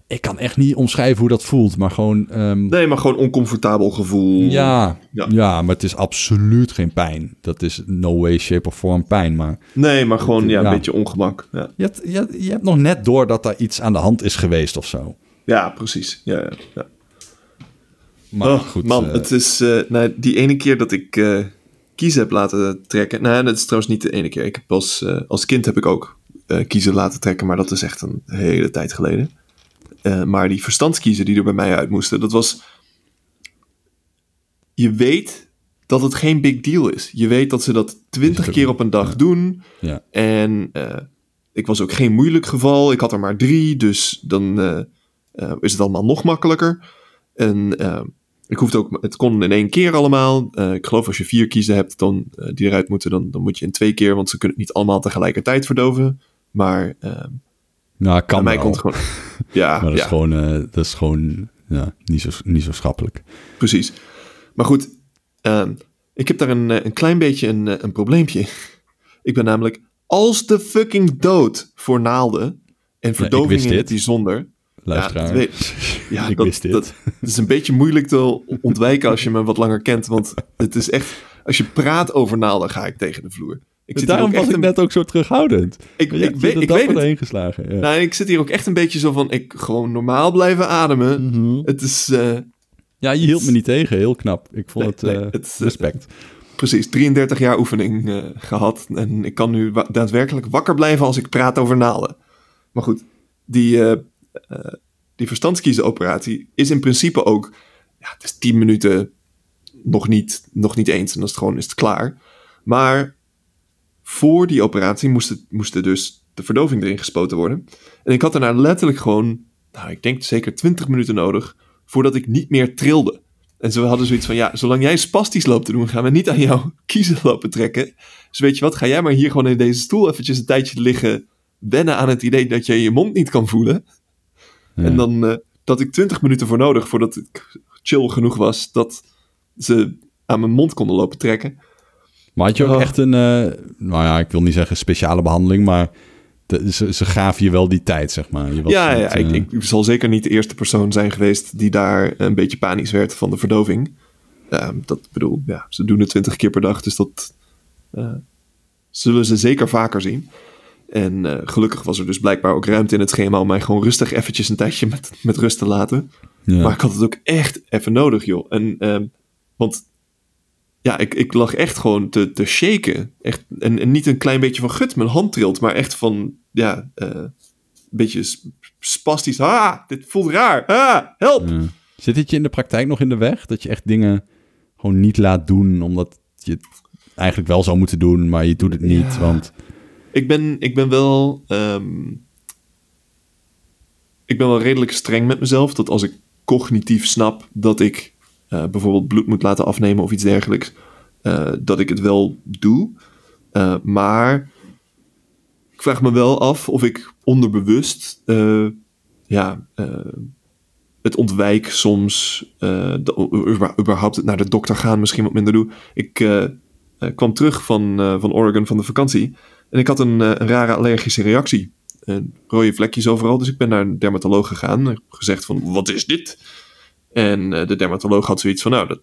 [SPEAKER 2] ik kan echt niet omschrijven hoe dat voelt, maar gewoon... ehm,
[SPEAKER 1] Nee, maar gewoon oncomfortabel gevoel.
[SPEAKER 2] ja,
[SPEAKER 1] Ja.
[SPEAKER 2] ja. maar het is absoluut geen pijn. Dat is no way, shape of form pijn, maar...
[SPEAKER 1] Nee, maar gewoon ja, een
[SPEAKER 2] Ja.
[SPEAKER 1] beetje ongemak. Ja,
[SPEAKER 2] Je hebt, je, hebt- je hebt nog net door dat daar iets aan de hand is geweest of zo.
[SPEAKER 1] ja precies. Ja, ja.
[SPEAKER 2] Maar
[SPEAKER 1] oh,
[SPEAKER 2] goed,
[SPEAKER 1] man,
[SPEAKER 2] eh,
[SPEAKER 1] het is eh, nou, die ene keer dat ik eh kiezen heb laten trekken. Nou, dat is trouwens niet de ene keer. Ik heb als, eh, als kind heb ik ook kiezen laten trekken, maar dat is echt een hele tijd geleden. Eh, maar die verstandskiezen die er bij mij uit moesten, dat was. Je weet dat het geen big deal is. Je weet dat ze dat twintig keer op een dag
[SPEAKER 2] ja.
[SPEAKER 1] doen.
[SPEAKER 2] ja.
[SPEAKER 1] En eh, ik was ook geen moeilijk geval. Ik had er maar drie, dus dan eh, is het allemaal nog makkelijker. En ik hoefde ook, het kon in één keer allemaal. Ik geloof als je vier kiezen hebt dan, die eruit moeten, dan, dan moet je in twee keer, want ze kunnen het niet allemaal tegelijkertijd verdoven. Maar
[SPEAKER 2] Nou, kan
[SPEAKER 1] mij komt gewoon. Ja,
[SPEAKER 2] maar dat
[SPEAKER 1] ja
[SPEAKER 2] is gewoon, eh, dat is gewoon ja, niet, zo, niet zo schappelijk.
[SPEAKER 1] precies. Maar goed, ehm, ik heb daar een, eh, een klein beetje een, eh, een probleempje. Ik ben namelijk als de fucking dood voor naalden en verdoving
[SPEAKER 2] wist
[SPEAKER 1] in het bijzonder.
[SPEAKER 2] Luisteraar.
[SPEAKER 1] Ja, dat weet- ja,
[SPEAKER 2] Ik
[SPEAKER 1] dat,
[SPEAKER 2] wist dit.
[SPEAKER 1] Dat, dat is een beetje moeilijk te ontwijken als je me wat langer kent. Want het is echt, als je praat over naalden, ga ik tegen de vloer. Ik zit
[SPEAKER 2] Daarom was ik
[SPEAKER 1] een-
[SPEAKER 2] net ook zo terughoudend.
[SPEAKER 1] Ik,
[SPEAKER 2] Je
[SPEAKER 1] ik, weet, ik weet het.
[SPEAKER 2] doorheen geslagen. Ja.
[SPEAKER 1] Nou, ik zit hier ook echt een beetje zo van, ik gewoon normaal blijven ademen.
[SPEAKER 2] Mhm.
[SPEAKER 1] Het is, eh,
[SPEAKER 2] ja, je hield me niet tegen. Heel knap. Ik vond
[SPEAKER 1] Nee,
[SPEAKER 2] het,
[SPEAKER 1] nee,
[SPEAKER 2] eh,
[SPEAKER 1] het, eh,
[SPEAKER 2] respect.
[SPEAKER 1] precies 33 jaar oefening eh, gehad. En ik kan nu wa- daadwerkelijk wakker blijven als ik praat over naalden. Maar goed, die, die verstandskiezenoperatie is in principe ook... Ja, het is 10 minuten nog niet, nog niet eens. En dan is het gewoon is het klaar. Maar voor die operatie moest, het, moest er dus de verdoving erin gespoten worden. En ik had daarna letterlijk gewoon... Nou, ik denk zeker 20 minuten nodig... voordat ik niet meer trilde. En ze hadden zoiets van, ja, zolang jij spastisch loopt te doen, gaan we niet aan jouw kiezen lopen trekken. Dus weet je wat, ga jij maar hier gewoon in deze stoel eventjes een tijdje liggen, wennen aan het idee dat je je mond niet kan voelen.
[SPEAKER 2] Ja.
[SPEAKER 1] En dan eh, dat ik 20 minuten voor nodig voordat ik chill genoeg was dat ze aan mijn mond konden lopen trekken.
[SPEAKER 2] Maar had je ook
[SPEAKER 1] Oh.
[SPEAKER 2] echt een, eh, nou ja, ik wil niet zeggen speciale behandeling, maar de- ze, ze gaven je wel die tijd, zeg maar. Je was
[SPEAKER 1] ja, ik,
[SPEAKER 2] eh,
[SPEAKER 1] ik zal zeker niet de eerste persoon zijn geweest die daar een beetje panisch werd van de verdoving. Ehm, dat bedoel, ja, ze doen het 20 keer per dag, dus dat eh, zullen ze zeker vaker zien. En gelukkig was er dus blijkbaar ook ruimte in het schema om mij gewoon rustig eventjes een tijdje met, met rust te laten.
[SPEAKER 2] ja.
[SPEAKER 1] Maar ik had het ook echt even nodig, joh. En, ehm, want ja, ik, ik lag echt gewoon te, te shaken. Echt, en, en niet een klein beetje van gut, mijn hand trilt, maar echt van, ja, eh, een beetje sp- spastisch. Ah, dit voelt raar. Ah, help!
[SPEAKER 2] Ja. Zit het je in de praktijk nog in de weg? Dat je echt dingen gewoon niet laat doen, omdat je het eigenlijk wel zou moeten doen, maar je doet het niet,
[SPEAKER 1] Ja.
[SPEAKER 2] want...
[SPEAKER 1] Ik ben, ik ben wel. ehm, ik ben wel redelijk streng met mezelf. Dat als ik cognitief snap dat ik eh, bijvoorbeeld bloed moet laten afnemen of iets dergelijks, eh, dat ik het wel doe. Eh, maar ik vraag me wel af of ik onderbewust ja, het ontwijk soms. überhaupt naar de dokter gaan misschien wat minder doe. Ik kwam terug van, van Oregon van de vakantie. En ik had een, rare allergische reactie. Rode vlekjes overal. Dus ik ben naar een dermatoloog gegaan. En gezegd van, wat is dit? En eh, de dermatoloog had zoiets van, nou, dat,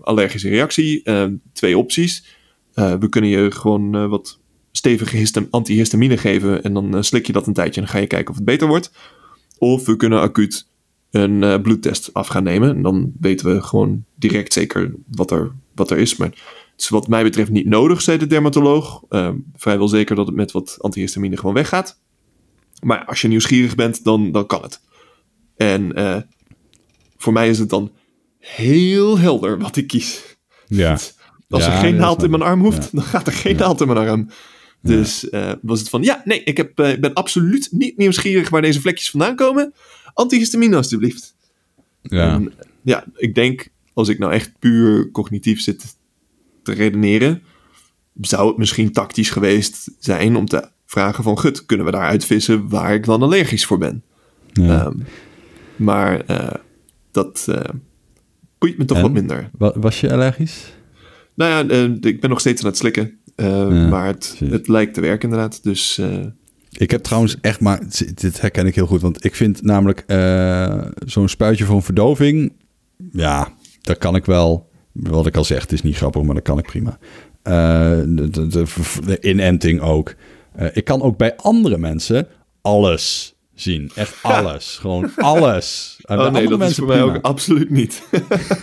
[SPEAKER 1] allergische reactie. eh, twee opties. Eh, we kunnen je gewoon eh, wat stevige histam- antihistamine geven. En dan slik je dat een tijdje en dan ga je kijken of het beter wordt. Of we kunnen acuut een bloedtest af gaan nemen. En dan weten we gewoon direct zeker wat er, wat er is. Maar het is wat mij betreft niet nodig, zei de dermatoloog. Eh, vrijwel zeker dat het met wat antihistamine gewoon weggaat. Maar als je nieuwsgierig bent, dan, dan kan het. En voor mij is het dan heel helder wat ik kies.
[SPEAKER 2] Ja.
[SPEAKER 1] Als
[SPEAKER 2] Ja,
[SPEAKER 1] er geen naald in mijn arm hoeft,
[SPEAKER 2] Ja.
[SPEAKER 1] dan gaat er geen naald in mijn arm. Dus eh, was het van, ja, nee, ik, heb, eh, ik ben absoluut niet nieuwsgierig waar deze vlekjes vandaan komen. Antihistamine alstublieft.
[SPEAKER 2] Ja.
[SPEAKER 1] En, ja, ik denk, als ik nou echt puur cognitief zit te redeneren, zou het misschien tactisch geweest zijn om te vragen van, gut, kunnen we daar uitvissen waar ik dan allergisch voor ben?
[SPEAKER 2] ja.
[SPEAKER 1] Ehm, maar eh, dat eh boeit me toch
[SPEAKER 2] En?
[SPEAKER 1] wat minder.
[SPEAKER 2] Wa- Was je allergisch?
[SPEAKER 1] Nou ja, eh, ik ben nog steeds aan het slikken. eh,
[SPEAKER 2] Ja,
[SPEAKER 1] maar het, het lijkt te werken inderdaad. Dus
[SPEAKER 2] Ik heb trouwens echt maar... Dit herken ik heel goed. Want ik vind namelijk zo'n spuitje voor een verdoving... Ja, dat kan ik wel. Wat ik al zeg, het is niet grappig, maar dat kan ik prima. De, de, de, de inenting ook. Ik kan ook bij andere mensen alles zien. Echt alles. Gewoon alles. En
[SPEAKER 1] oh nee, dat is voor mij
[SPEAKER 2] prima.
[SPEAKER 1] ook absoluut niet.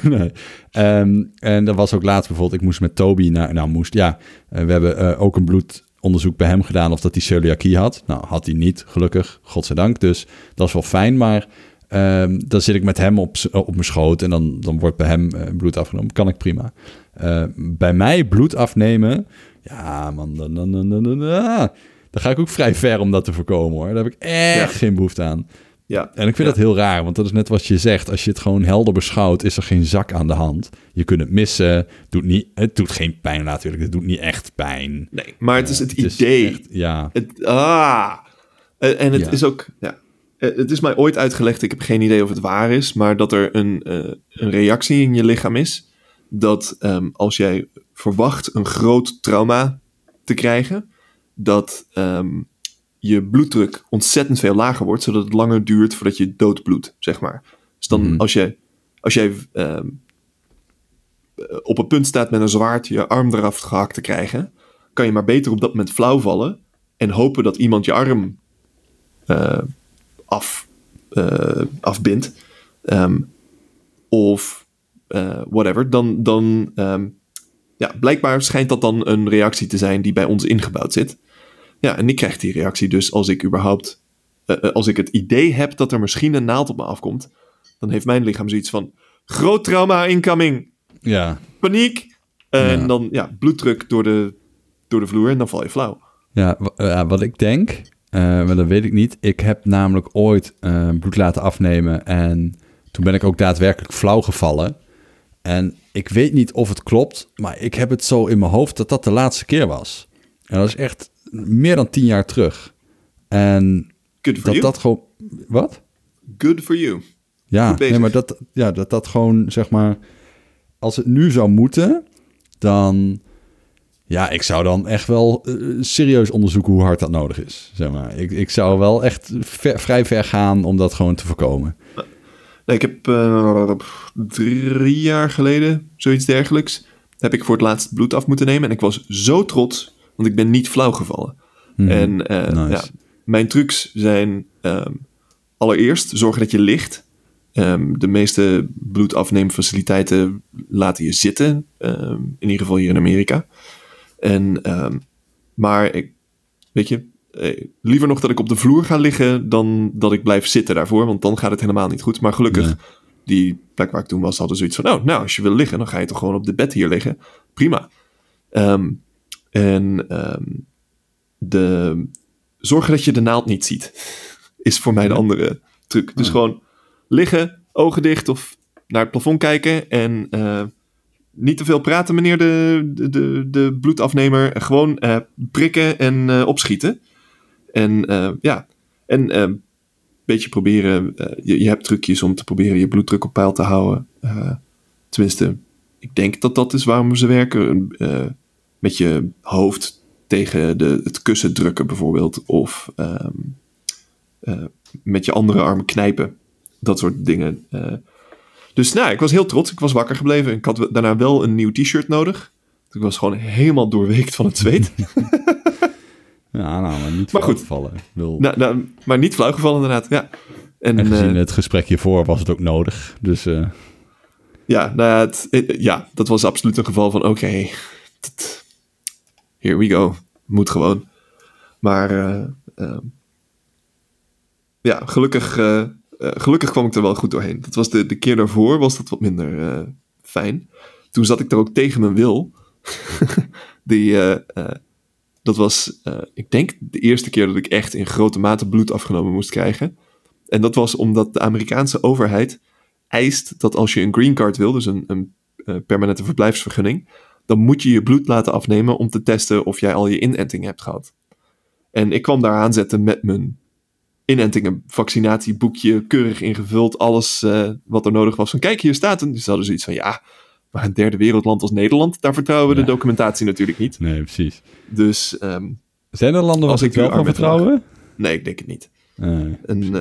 [SPEAKER 2] nee. Ehm, en dat was ook laatst bijvoorbeeld, ik moest met Toby naar, nou moest, ja, eh, we hebben eh, ook een bloedonderzoek bij hem gedaan of dat hij celiakie had. Nou, had hij niet, gelukkig, godzijdank. Dus dat is wel fijn, maar ehm, dan zit ik met hem op, op mijn schoot en dan, dan wordt bij hem eh, bloed afgenomen. Kan ik prima. Eh, bij mij bloed afnemen, ja man, dan, dan, dan, dan, dan, dan ga ik ook vrij ver om dat te voorkomen hoor. Daar heb ik echt
[SPEAKER 1] Ja.
[SPEAKER 2] geen behoefte aan.
[SPEAKER 1] ja,
[SPEAKER 2] En ik vind
[SPEAKER 1] Ja.
[SPEAKER 2] dat heel raar, want dat is net wat je zegt. Als je het gewoon helder beschouwt, is er geen zak aan de hand. Je kunt het missen. Doet niet, het doet geen pijn natuurlijk. Het doet niet echt pijn.
[SPEAKER 1] nee, maar het is het
[SPEAKER 2] Het is
[SPEAKER 1] idee.
[SPEAKER 2] echt- ja,
[SPEAKER 1] Het, ah. En het
[SPEAKER 2] Ja.
[SPEAKER 1] is ook, ja. Eh, Het is mij ooit uitgelegd, ik heb geen idee of het waar is, maar dat er een, eh, een reactie in je lichaam is. Dat ehm, als jij verwacht een groot trauma te krijgen, dat ehm, je bloeddruk ontzettend veel lager wordt, zodat het langer duurt voordat je doodbloedt, zeg maar. Dus dan
[SPEAKER 2] Mhm.
[SPEAKER 1] als, je, als jij ehm, eh, op een punt staat met een zwaard je arm eraf gehakt te krijgen, kan je maar beter op dat moment flauw vallen en hopen dat iemand je arm eh, af, eh, afbindt. Ehm, of whatever. Dan, dan ja, blijkbaar schijnt dat dan een reactie te zijn die bij ons ingebouwd zit. Ja, en ik krijg die reactie dus als ik überhaupt, eh, eh, als ik het idee heb dat er misschien een naald op me afkomt, dan heeft mijn lichaam zoiets van groot trauma incoming,
[SPEAKER 2] ja.
[SPEAKER 1] paniek. En
[SPEAKER 2] Ja.
[SPEAKER 1] dan ja, bloeddruk door de, door de vloer en dan val je flauw.
[SPEAKER 2] Ja, ja, wat ik denk, eh, maar dat weet ik niet. Ik heb namelijk ooit eh, bloed laten afnemen en toen ben ik ook daadwerkelijk flauw gevallen. En ik weet niet of het klopt, maar ik heb het zo in mijn hoofd dat dat de laatste keer was. En dat is echt meer dan tien jaar terug. En
[SPEAKER 1] Good for
[SPEAKER 2] dat
[SPEAKER 1] you.
[SPEAKER 2] dat gewoon... Wat?
[SPEAKER 1] Good for you.
[SPEAKER 2] Ja, nee, maar dat, ja, dat dat gewoon, zeg maar... Als het nu zou moeten, dan... Ja, ik zou dan echt wel eh, serieus onderzoeken hoe hard dat nodig is. Zeg maar. ik, ik zou wel echt ver- vrij ver gaan om dat gewoon te voorkomen.
[SPEAKER 1] Nee, ik heb eh, drie jaar geleden, zoiets dergelijks, heb ik voor het laatst bloed af moeten nemen. En ik was zo trots, want ik ben niet flauw gevallen.
[SPEAKER 2] Mhm.
[SPEAKER 1] En eh,
[SPEAKER 2] Nice.
[SPEAKER 1] ja, mijn trucs zijn ehm, allereerst zorgen dat je ligt. Ehm, de meeste bloedafneemfaciliteiten laten je zitten, ehm, in ieder geval hier in Amerika. En, maar ik, weet je, eh, liever nog dat ik op de vloer ga liggen dan dat ik blijf zitten daarvoor, want dan gaat het helemaal niet goed. Maar gelukkig,
[SPEAKER 2] Nee.
[SPEAKER 1] die plek waar ik toen was, hadden zoiets van, oh, nou, als je wil liggen, dan ga je toch gewoon op de bed hier liggen. Prima. Ehm, en ehm, de, zorgen dat je de naald niet ziet, is voor mij de andere truc. Dus gewoon liggen, ogen dicht of naar het plafond kijken en eh, niet te veel praten, meneer de, de, de, de bloedafnemer. Gewoon eh, prikken en eh, opschieten. En eh, ja, en eh, een beetje proberen. eh, je, je hebt trucjes om te proberen je bloeddruk op peil te houden. Eh, tenminste, ik denk dat dat is waarom ze werken. Met je hoofd tegen de, het kussen drukken bijvoorbeeld. Of ehm, eh, met je andere arm knijpen. Dat soort dingen. Dus nou, ik was heel trots. Ik was wakker gebleven. Ik had daarna wel een nieuw t-shirt nodig. Ik was gewoon helemaal doorweekt van het zweet.
[SPEAKER 2] Ja, nou, maar niet
[SPEAKER 1] Maar goed. nou, nou, maar niet flauw gevallen inderdaad. Ja, en,
[SPEAKER 2] en gezien
[SPEAKER 1] eh,
[SPEAKER 2] het gesprek hiervoor was het ook nodig. Dus eh,
[SPEAKER 1] ja, nou ja, het, eh, ja, dat was absoluut een geval van oké. here we go. Moet gewoon. Maar eh, ehm, ja, gelukkig gelukkig kwam ik er wel goed doorheen. Dat was de, de keer daarvoor was dat wat minder fijn. Toen zat ik er ook tegen mijn wil. Die, dat was, eh, ik denk, de eerste keer dat ik echt in grote mate bloed afgenomen moest krijgen. En dat was omdat de Amerikaanse overheid eist dat als je een green card wil, dus een, een eh, permanente verblijfsvergunning, dan moet je je bloed laten afnemen om te testen of jij al je inenting hebt gehad. En ik kwam daar aanzetten met mijn inentingen, vaccinatieboekje, keurig ingevuld, alles eh, wat er nodig was. Van kijk, hier staat een. Dus hadden zoiets van ja, maar een derde wereldland als Nederland, daar vertrouwen we
[SPEAKER 2] Ja.
[SPEAKER 1] de documentatie natuurlijk niet.
[SPEAKER 2] Nee, precies.
[SPEAKER 1] Dus ehm,
[SPEAKER 2] Zijn er landen waar
[SPEAKER 1] ik
[SPEAKER 2] wel kan vertrouwen?
[SPEAKER 1] nee, ik denk het niet.
[SPEAKER 2] Eh,
[SPEAKER 1] En,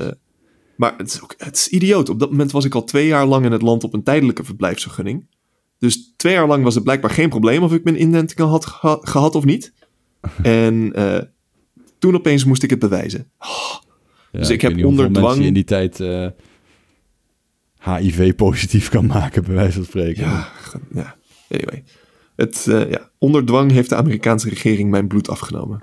[SPEAKER 1] maar het is, ook, het is idioot. Op dat moment was ik al twee jaar lang in het land op een tijdelijke verblijfsvergunning. Dus twee jaar lang was het blijkbaar geen probleem of ik mijn inentingen had geha- gehad of niet. En eh, toen opeens moest ik het bewijzen.
[SPEAKER 2] ja,
[SPEAKER 1] Dus ik heb onder dwang-
[SPEAKER 2] in die tijd eh, HIV positief kan maken, bij wijze van spreken.
[SPEAKER 1] Ja, ja. anyway. Het, eh, ja. Onder dwang heeft de Amerikaanse regering mijn bloed afgenomen.